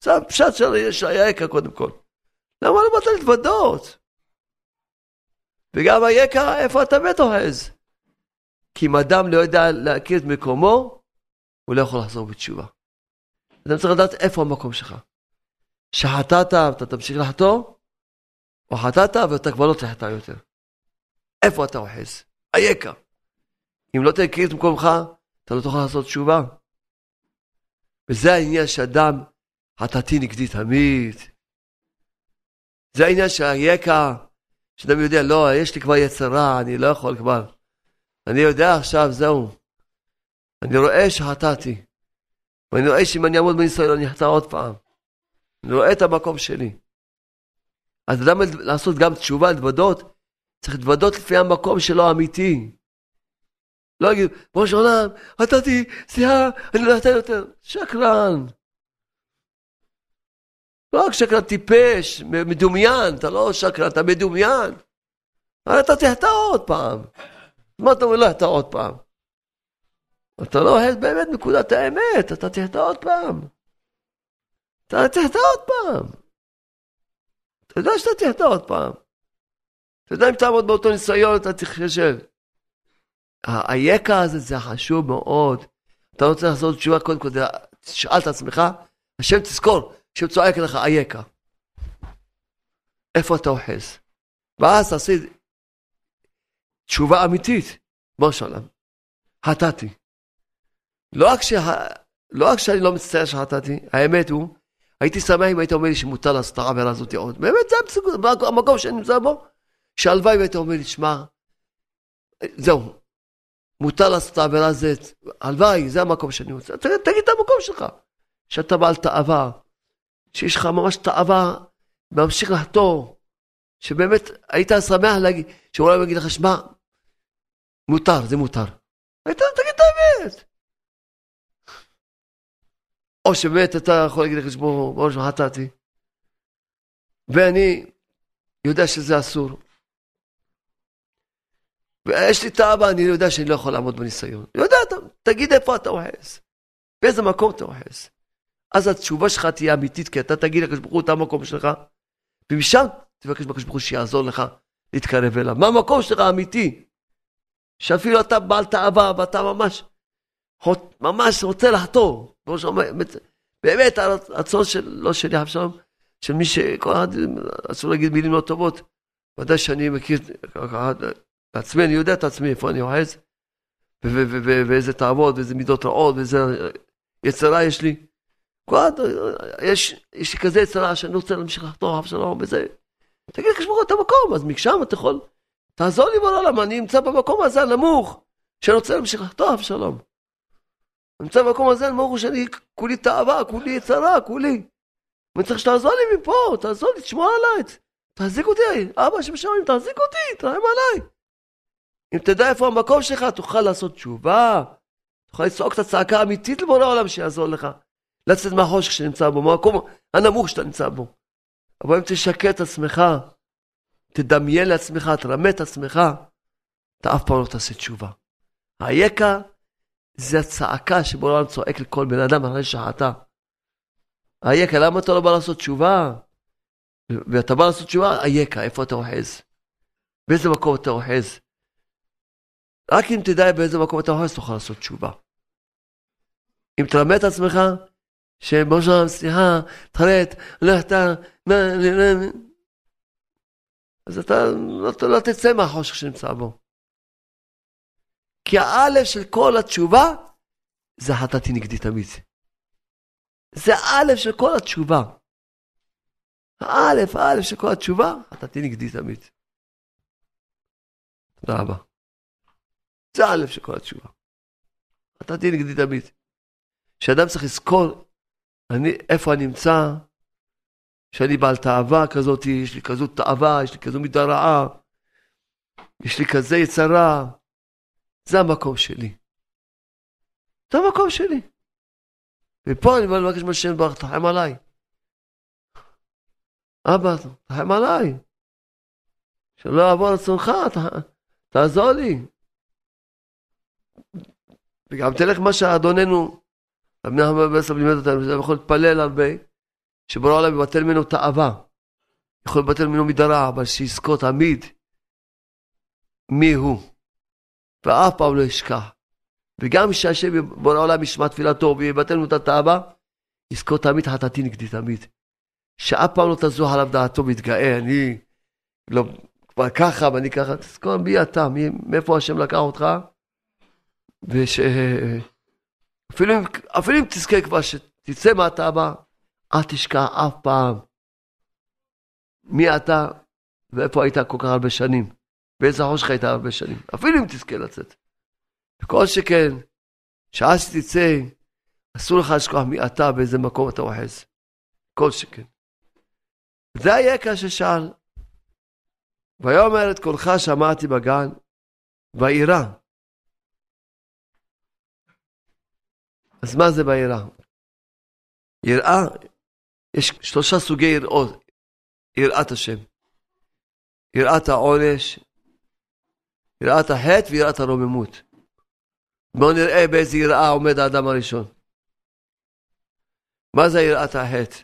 זה הפשט של אייכה קודם כל. למה לא באת להתוודות? וגם אייכה, איפה אתה מת אוחז? כי אם אדם לא יודע להכיר את מקומו, הוא לא יכול לחזור בתשובה. אדם צריך לדעת איפה המקום שלך. שחטאת ואתה תמשיך לחטוא, או חטאת ואתה כבר לא תחטא יותר. איפה אתה אוחז? אייכה. אם לא תכיר את מקומך, אתה לא תוכל לעשות תשובה. וזה העניין שאדם חטאתי נגדי תמיד. זה העניין שהאייכה, שאדם יודע, לא, יש לי כבר יצרה, אני לא יכול כבר. אני יודע עכשיו, זהו. אני רואה שחטאתי. ואני רואה שאם אני אעמוד בניסיון אני אחטא עוד פעם. אני רואה את המקום שלי. אז אדם לעשות גם תשובה, להתוודות, צריך להתוודות לפי המקום שלו האמיתי. לא יגיד, בראש העולם, חטאתי, סליחה, אני לא אחטא יותר. שקרן. לא רק שקרן טיפש, מדומיין, אתה לא שקרן, אתה מדומיין. הרי אתה תחטא עוד פעם. מה אתה אומר לא אחטא עוד פעם? אתה לא אוהב באמת נקודת האמת, אתה תחטא עוד פעם. אתה תחטא עוד פעם. אתה יודע שאתה תחטא עוד פעם. אתה יודע אם תעמוד באותו ניסיון, אתה תחשב. היקע הזה זה חשוב מאוד. אתה רוצה לעשות תשובה, קודם כל תשאל את עצמך, השם תזכור, השם צועק לך אייכה. איפה אתה אוחז? ואז תעשי תשובה אמיתית, בוא שלום, חטאתי. לא שה... לא רק שאני לא מצטער שחטאתי, האמת הוא, הייתי שמח אם היית אומר לי שמותר לעשות את העבירה הזאת עוד. באמת זה המקום שאני נמצא בו, שהלוואי והיית אומר לי, שמע, זהו, מותר לעשות את העבירה הזאת, הלוואי, זה המקום שאני רוצה. תגיד, תגיד את המקום שלך, שאתה בעל תאווה, שיש לך ממש תאווה, ממשיך לחתור, שבאמת היית שמח להגיד, שאולי הוא יגיד לך, שמע, מותר, זה מותר. היית, תגיד את האמת. או שבאמת אתה יכול להגיד לחשבון, בראש חטאתי, ואני יודע שזה אסור. ויש לי תאווה, אני יודע שאני לא יכול לעמוד בניסיון. יודע, תגיד איפה אתה אוחז, באיזה מקום אתה אוחז. אז התשובה שלך תהיה אמיתית, כי אתה תגיד לקדוש ברוך הוא את המקום שלך, ומשם תבקש בקדוש ברוך הוא שיעזור לך להתקרב אליו. מה המקום שלך האמיתי? שאפילו אתה בעל תאווה ואתה ממש, ממש רוצה לחתור. באמת הרצון של, לא שלי אבשלום, של מי שכל אחד, אסור להגיד מילים לא טובות. ודאי שאני מכיר את עצמי, אני יודע את עצמי, איפה אני אוחז, ואיזה תאוות, ואיזה מידות רעות, ואיזה יצרה יש לי. יש, יש לי כזה יצרה שאני רוצה להמשיך לחתור אבשלום וזה. תגיד לקשמור את המקום, אז משם אתה יכול, תעזור לי בעולם, אני נמצא במקום הזה הנמוך, שאני רוצה להמשיך לחתור אבשלום. אני נמצא במקום הזה, אומר שאני כולי תאווה, כולי יצרה, כולי. אני צריך שתעזור לי מפה, תעזור לי, תשמור עליי, תחזיק אותי, אבא שבשמיים, תחזיק אותי, תרחם עליי. אם תדע איפה המקום שלך, תוכל לעשות תשובה, תוכל לצעוק את הצעקה האמיתית לבורא העולם שיעזור לך. לצאת מהחושך שנמצא בו, מהמקום הנמוך שאתה נמצא בו. אבל אם תשקר את עצמך, תדמיין לעצמך, תרמה את עצמך, אתה אף פעם לא תעשה תשובה. היקע זה הצעקה שבורא צועק לכל בן אדם אחרי שחטא. אייכה, למה אתה לא בא לעשות תשובה? ואתה בא לעשות תשובה, אייכה, איפה אתה אוחז? באיזה מקום אתה אוחז? רק אם תדע באיזה מקום אתה אוחז, תוכל לעשות תשובה. אם תלמד את עצמך, שבראשם, סליחה, תחרט, לך אתה, אז אתה לא, לא תצא מהחושך שנמצא בו. כי האלף של כל התשובה זה חטאתי נגדי תמיד. זה האלף של כל התשובה. האלף, האלף של כל התשובה, חטאתי נגדי תמיד. תודה רבה. זה האלף של כל התשובה. חטאתי נגדי תמיד. שאדם צריך לזכור אני, איפה אני נמצא, שאני בעל תאווה כזאת, יש לי כזאת תאווה, יש לי כזו מידה רעה, יש לי כזה יצרה, זה המקום שלי. זה המקום שלי. ופה אני בא לבקש מהשם ברך, תחם עליי. אבא, תחם עליי. שלא יעבור רצונך, תעזור לי. וגם תלך מה שאדוננו, רבי נחמן ברסלב לימד אותנו, שאתה יכול להתפלל הרבה, שבורא העולם יבטל ממנו תאווה. יכול לבטל ממנו מידה רע, אבל שיזכור תמיד מי הוא. ואף פעם לא ישכח. וגם כשהשם בורא העולם ישמע תפילתו ויבטל לנו את התאווה, יזכור תמיד חטאתי נגדי תמיד. שאף פעם לא תזוח עליו דעתו ויתגאה, אני לא, כבר ככה ואני ככה, תזכור מי אתה, מי, מאיפה השם לקח אותך, וש... אפילו, אפילו אם תזכה כבר שתצא מהתאווה, אל תשכח אף פעם מי אתה ואיפה היית כל כך הרבה שנים, באיזה חושך היית הרבה שנים, אפילו אם תזכה לצאת. וכל שכן, שעה שתצא, אסור לך לשכוח מי אתה, באיזה מקום אתה אוחז. כל שכן. זה היקע ששאל. ויאמר את קולך שמעתי בגן, וירא. אז מה זה ביראה? יראה, יש שלושה סוגי יראות, יראת השם. יראת העונש, יראת החטא ויראת הרוממות. בואו נראה באיזה יראה עומד האדם הראשון. מה זה יראת החטא?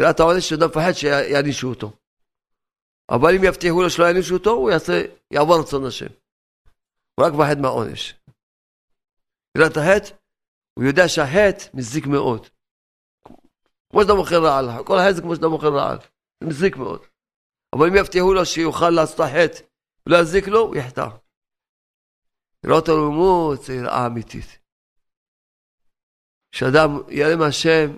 יראת העונש שאדם מפחד שיענישו אותו. אבל אם יבטיחו לו שלא יענישו אותו, הוא יעשה, יעבור רצון השם. הוא רק מפחד מהעונש. יראת החטא, הוא יודע שהחטא מזיק מאוד. כמו שאתה מוכר רעל, כל החטא זה כמו שאתה מוכר רעל, זה מזיק מאוד. אבל אם יבטיחו לו שיוכל לעשות החטא ולא יזיק לו, הוא יחטא. לראות הרוממות זה יראה אמיתית. כשאדם יראה מהשם,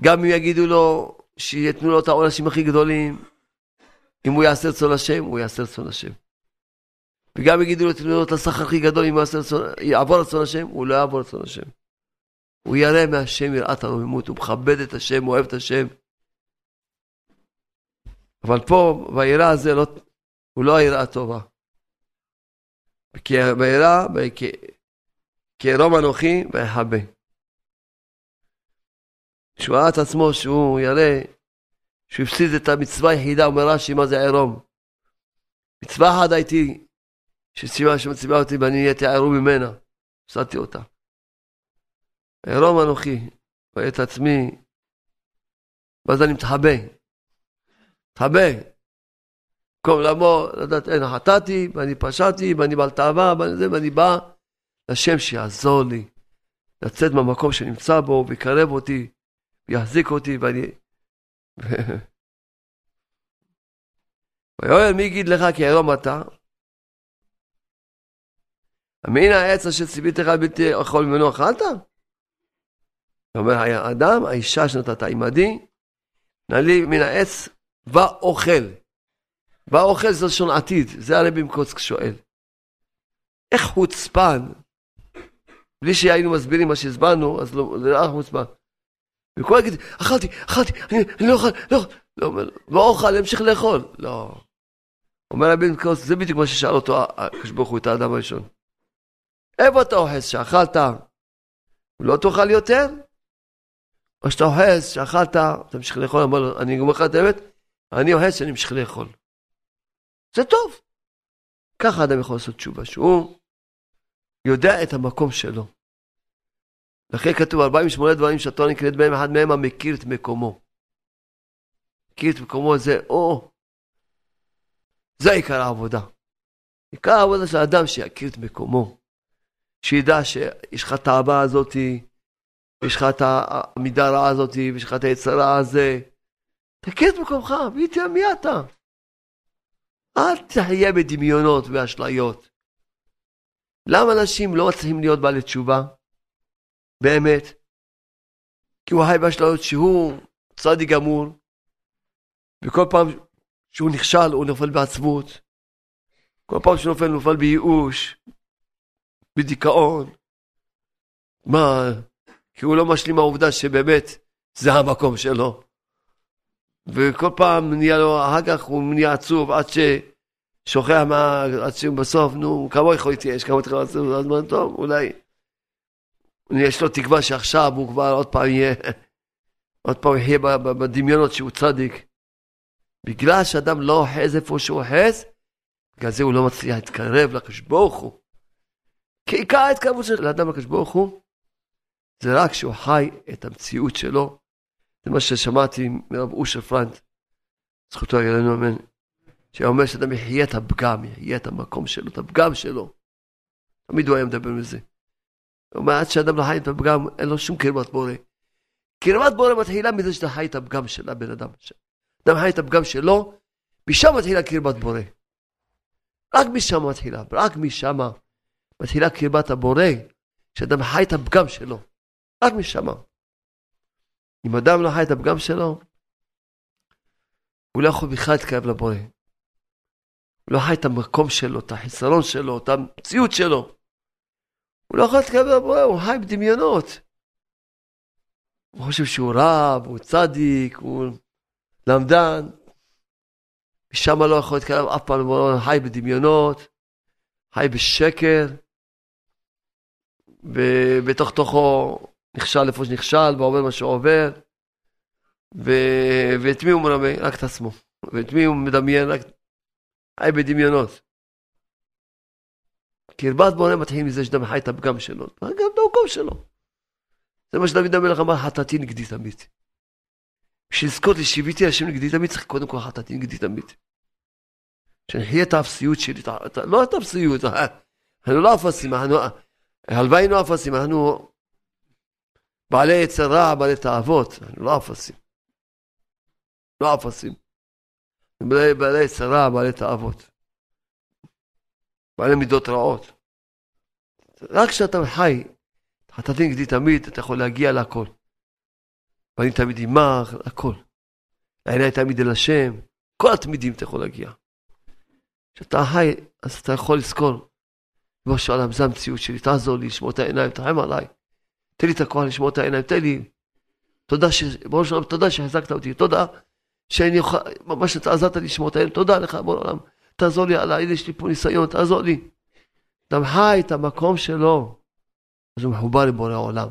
גם אם יגידו לו שיתנו לו את העונשים הכי גדולים, אם הוא יעשה רצון השם, הוא יעשה רצון השם. וגם יגידו לו, לו את השכר הכי גדול, אם הוא יעבור רצון השם, הוא לא יעבור רצון השם. הוא יראה מהשם יראת הרוממות, הוא מכבד את השם, הוא אוהב את השם. אבל פה, ביראה הזה, לא, הוא לא היראה טובה. כי ביראה, כערום אנוכי ויחבה. שהוא ראה את עצמו, שהוא יראה, שהוא הפסיד את המצווה היחידה, אומר רש"י, מה זה עירום? מצווה אחת הייתי, שציווה שמציבה אותי ואני נהייתי עירום ממנה, הפסדתי אותה. עירום אנוכי, רואה את עצמי, ואז אני מתחבא. מתחבא. במקום לבוא, לדעת, אין, חטאתי, ואני פשעתי, ואני בעל תאווה, ואני בא לשם שיעזור לי לצאת מהמקום שנמצא בו, ויקרב אותי, ויחזיק אותי, ואני... [LAUGHS] ויואל, מי יגיד לך כי היום אתה? אמין העץ אשר ציוויתך בלתי אכול ממנו אכלת? אומר האדם, האישה שנתת עמדי, נעלי מן העץ ואוכל. והאוכל זה לשון עתיד, זה הרבי מקוצק שואל. איך חוצפן, בלי שהיינו מסבירים מה שהסברנו, אז לא, זה לא חוצפן. וכל יגיד, אכלתי, אכלתי, אני, אני לא אוכל, לא אוכל, לא, אומר, לא אוכל, אמשיך לאכול. לא. אומר רבי מקוצק, זה בדיוק מה ששאל אותו הקדוש ברוך הוא את האדם הראשון. איפה אתה אוחז שאכלת? לא תאכל יותר? או שאתה אוחז שאכלת, תמשיך לאכול, אמר, אני אומר לך את האמת, אני אוחז שאני אמשיך לאכול. זה טוב. ככה אדם יכול לעשות תשובה, שהוא יודע את המקום שלו. לכן כתוב 48 דברים שהתורה נקראת בהם, אחד מהם המכיר את מקומו. מכיר את מקומו זה, או, זה עיקר העבודה. עיקר העבודה של האדם שיכיר את מקומו. שידע שיש לך את האהבה הזאתי, יש לך את המידה הרעה הזאתי, ויש לך את היצרה הזה. תכיר את מקומך, ויתראה מי אתה. אל תחיה בדמיונות ואשליות. למה אנשים לא מצליחים להיות בעלי תשובה? באמת. כי הוא חי באשליות שהוא צדיק גמור, וכל פעם שהוא נכשל הוא נופל בעצבות. כל פעם שהוא נופל נופל בייאוש, בדיכאון. מה, כי הוא לא משלים העובדה שבאמת זה המקום שלו. וכל פעם נהיה לו, אחר כך הוא נהיה עצוב עד ששוכח מה, עד שבסוף, נו, כמה יכול להתייאש, כמה יכול לעצוב, אז מה טוב, אולי יש לו תקווה שעכשיו הוא כבר עוד פעם יהיה, [LAUGHS] עוד פעם יחיה בדמיונות שהוא צדיק. בגלל שאדם לא אוחז איפה שהוא אוחז, בגלל זה הוא לא מצליח להתקרב לקדוש ברוך הוא. כי עיקר ההתקרבות של האדם לקדוש ברוך הוא, זה רק שהוא חי את המציאות שלו. זה מה ששמעתי מרב אושר פרנט, זכותו יגלנו אמן, שאומר שאדם יחיה את הפגם, יחיה את המקום שלו, את הפגם שלו. תמיד הוא היה מדבר מזה. הוא אומר, עד שאדם לא חי את הפגם, אין לו שום קרבת בורא. קרבת בורא מתחילה מזה שאתה חי את הפגם של הבן אדם. אדם חי את הפגם שלו, משם מתחילה קרבת בורא. רק משם מתחילה, רק משם מתחילה קרבת הבורא, שאדם חי את הפגם שלו. רק משם. אם אדם לא חי את הפגם שלו, הוא לא יכול בכלל להתקרב לבורא. הוא לא חי את המקום שלו, את החיסרון שלו, את המציאות שלו. הוא לא יכול להתקרב לבורא, הוא חי בדמיונות. הוא חושב שהוא רב, הוא צדיק, הוא למדן. משם לא יכול להתקרב אף פעם הוא חי בדמיונות, חי בשקר, ובתוך תוכו נכשל איפה שנכשל, ועובר מה שעובר, ו... ואת מי הוא מרמה? רק את עצמו. ואת מי הוא מדמיין? רק... חי בדמיונות. קרבת בורא מתחיל מזה שאדם חי את הפגם שלו, גם את המקום שלו. זה מה שדוד המלך אמר, חטאתי נגדי תמיד. בשביל לזכות לשיביתי השם נגדי תמיד, צריך קודם כל חטאתי נגדי תמיד. שנחיה את האפסיות שלי, לא את האפסיות, אנחנו לא אפסים, הלוואי היינו אפסים, אנחנו בעלי יצר רע, בעלי תאוות, אנחנו לא אפסים. לא אפסים. בעלי, יצר רע, בעלי תאוות. בעלי מידות רעות. רק כשאתה חי, חטאתי נגדי תמיד, אתה יכול להגיע להכל. ואני תמיד עמך, הכל. העיניי תמיד אל השם, כל התמידים אתה יכול להגיע. כשאתה חי, אז אתה יכול לזכור, ריבונו של עולם, זו המציאות שלי, תעזור לי לשמור את העיניים, תרחם עליי. תן לי את הכוח לשמור את העיניים, תן לי. תודה, ש... בראש העולם, תודה שהחזקת אותי, תודה שאני אוכל, ממש עזרת לי לשמור את העיניים, תודה לך, בוא העולם, תעזור לי, הנה יש לי פה ניסיון, תעזור לי. אדם חי את המקום שלו, אז הוא מחובר עם בורא העולם.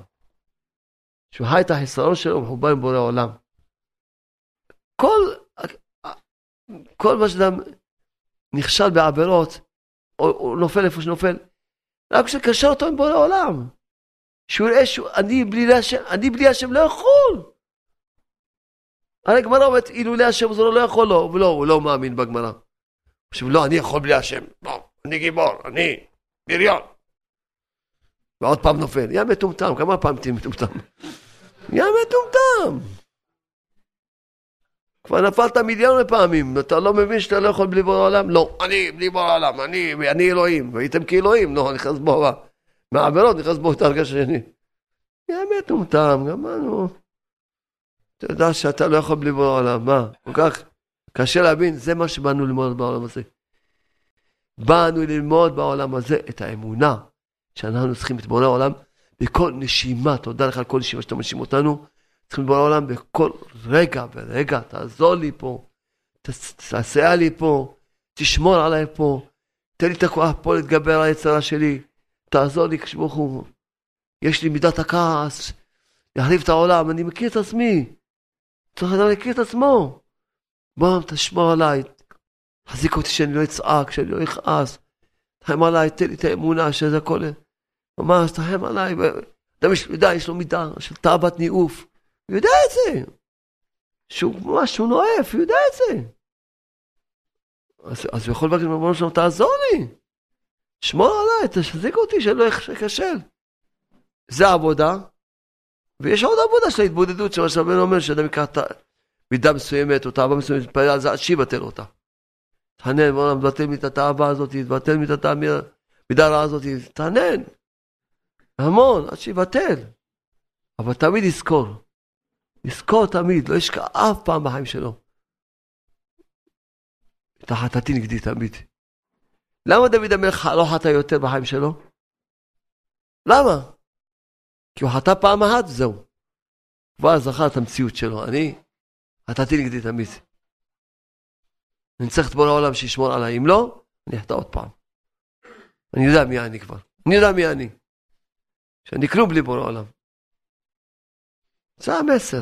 כשהוא חי את החיסרון שלו, הוא מחובר עם בורא העולם. כל, כל מה שאדם נכשל בעבירות, או, או נופל איפה שנופל, רק כשקשר אותו עם בורא העולם. שהוא יראה שאני בלי השם, אני בלי השם לא יכול. הרי הגמרא אומרת, אילולא השם זה לא יכול לו, ולא, הוא לא מאמין בגמרא. עכשיו, לא, אני יכול בלי השם. לא, אני גיבור, אני בריון. ועוד פעם נופל. יא מטומטם, כמה פעמים תהיה מטומטם? יא מטומטם. כבר נפלת מיליון פעמים, אתה לא מבין שאתה לא יכול בלי בור העולם? לא, אני בלי בור העולם, אני, אני אלוהים, והייתם כאלוהים, לא, נכנס בו מהעבירות, נכנס בו את הרגש השני. יא מטומטם, גמרנו. אתה יודע שאתה לא יכול בלי בור העולם, מה? כל כך קשה להבין, זה מה שבאנו ללמוד בעולם הזה. באנו ללמוד בעולם הזה את האמונה שאנחנו צריכים את בורא העולם בכל נשימה, תודה לך על כל נשימה שאתה מנשים אותנו. צריכים לבוא לעולם בכל רגע ורגע, תעזור לי פה, תסייע לי פה, תשמור עליי פה, תן לי את הכוח פה להתגבר על היצרה שלי, תעזור לי כשברוך הוא. יש לי מידת הכעס, להחליף את העולם, אני מכיר את עצמי. צריך לדעת להכיר את עצמו. בוא, תשמור עליי, תחזיק אותי שאני לא אצעק, שאני לא אכעס. תחם עליי, תן לי את האמונה שזה הכל. ממש, תחם עליי. אדם יש, יודע, יש לו מידה של תאוות ניאוף, הוא יודע את זה. שהוא ממש, הוא נואף, הוא יודע את זה. אז, אז הוא יכול לבקש ממנו שלנו, תעזור לי. שמור עליי, תחזיק אותי, שאני לא אכשל. זה עבודה, ויש עוד עבודה של ההתבודדות, שמה שרבנו אומר, שאדם ייקח מידה מסוימת או תאווה מסוימת, יתפלל על זה עד שיבטל אותה. תענן, בוא נבטל לי את התאווה הזאת, תבטל לי את המידה הרעה הזאת, תענן. המון, עד שיבטל. אבל תמיד יזכור. יזכור תמיד, לא ישקע אף פעם בחיים שלו. את החטאתי נגדי תמיד. למה דוד המלך לא חטא יותר בחיים שלו? למה? כי הוא חטא פעם אחת וזהו. כבר זכר את המציאות שלו. אני חטאתי נגדי תמיד. אני צריך את בורא העולם שישמור עליי. אם לא, אני אחטא עוד פעם. אני יודע מי אני כבר. אני יודע מי אני. שאני כלום בלי בורא עולם. זה המסר.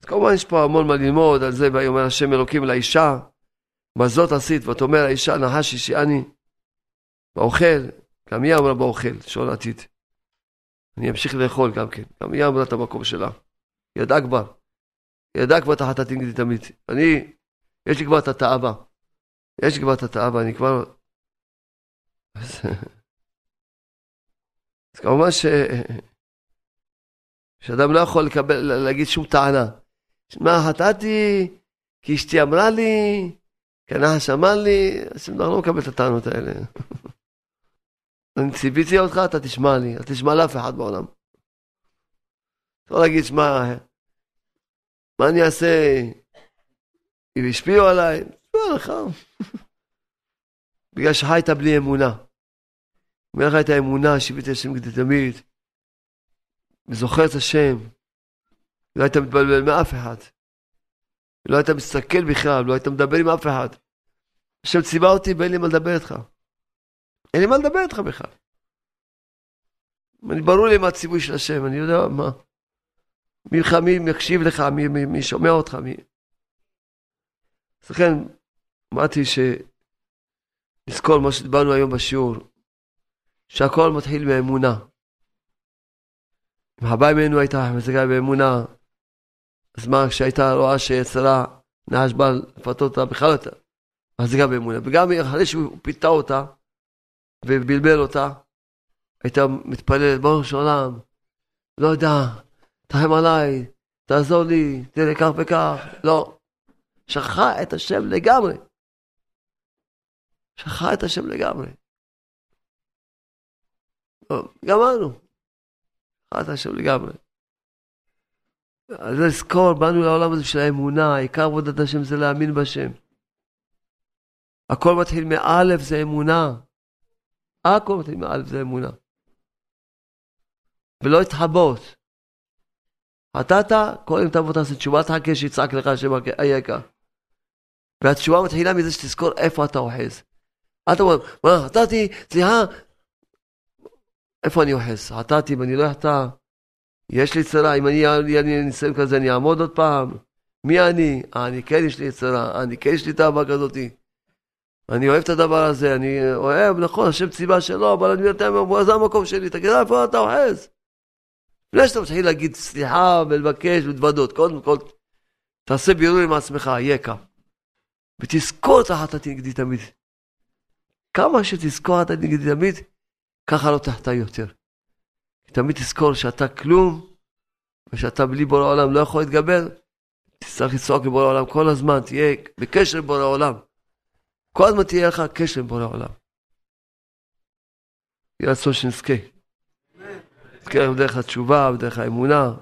אז כמובן יש פה המון מה ללמוד על זה, ויאמר השם אלוקים לאישה, מה זאת עשית? ותאמר האישה נחש השיאני באוכל, גם היא אמרה באוכל, שעון עתיד. אני אמשיך לאכול גם כן, גם היא אמרה את המקום שלה. היא ידעה כבר, היא ידעה כבר את החטאת נגדי תמיד. אני, יש לי כבר את התאווה. יש לי כבר את התאווה, אני כבר... אז, כמובן ש... שאדם לא יכול לקבל, להגיד שום טענה. מה, חטאתי כי אשתי אמרה לי, כי הנחש אמר לי, אז אני לא מקבל את הטענות האלה. [LAUGHS] אני ציפיתי אותך, אתה תשמע לי, אתה תשמע לאף אחד בעולם. לא להגיד, שמע, מה אני אעשה אם השפיעו עליי? לא לך. [LAUGHS] בגלל שחיית בלי אמונה. אין לך את האמונה, שיביתי השם כדי תמיד, וזוכר את השם, לא היית מתבלבל מאף אחד. לא היית מסתכל בכלל, לא היית מדבר עם אף אחד. השם ציווה אותי ואין לי מה לדבר איתך. אין לי מה לדבר איתך בכלל. אני ברור לי מה הציווי של השם, אני יודע מה. מי, מי מקשיב לך, מי, מי, מי שומע אותך, מי... אז לכן, אמרתי שנזכור מה שדיברנו היום בשיעור, שהכל מתחיל מאמונה. אם הבא ממנו הייתה מזגה באמונה, אז מה, כשהייתה רואה שיצרה נחש בא לפתות אותה, בכלל הייתה מחזיקה באמונה. וגם אחרי שהוא פיתה אותה ובלבל אותה, הייתה מתפללת, ברוך של עולם, לא יודע, תרחם עליי, תעזור לי, תראה כך וכך, לא. שכחה את השם לגמרי. שכחה את השם לגמרי. גמרנו. את השם לגמרי. אז לזכור, באנו לעולם הזה של האמונה, עיקר עבודת השם זה להאמין בשם. הכל מתחיל מאלף זה אמונה. הכל מתחיל מאלף זה אמונה. ולא התחבות. חטאת, קודם תבוא תעשה תשובה, תחכה שיצעק לך השם אייכה. והתשובה מתחילה מזה שתזכור איפה אתה אוחז. אתה אומר, מה, חטאתי, סליחה, איפה אני אוחז? חטאתי ואני לא אחטא. יש לי צרה, אם אני יהיה ניסיון כזה, אני אעמוד עוד פעם. מי אני? אה, אני כן יש לי צרה, אני כן יש לי תאווה כזאתי. אני אוהב את הדבר הזה, אני אוהב, נכון, השם ציווה שלא, אבל אני אומר, זה המקום שלי, תגיד, איפה אתה אוחז? לפני שאתה מתחיל להגיד סליחה ולבקש ולהתוודות, קודם כל, תעשה בירור עם עצמך, יקה. ותזכור את החטאתי נגדי תמיד. כמה שתזכור את נגדי תמיד, ככה לא תחטא יותר. תמיד תזכור שאתה כלום, ושאתה בלי בורא עולם לא יכול להתגבר, תצטרך לצעוק לבורא עולם כל הזמן, תהיה בקשר עם בורא עולם. כל הזמן תהיה לך קשר עם בורא עולם. יהיה רצון שנזכה. נזכה דרך התשובה ודרך האמונה.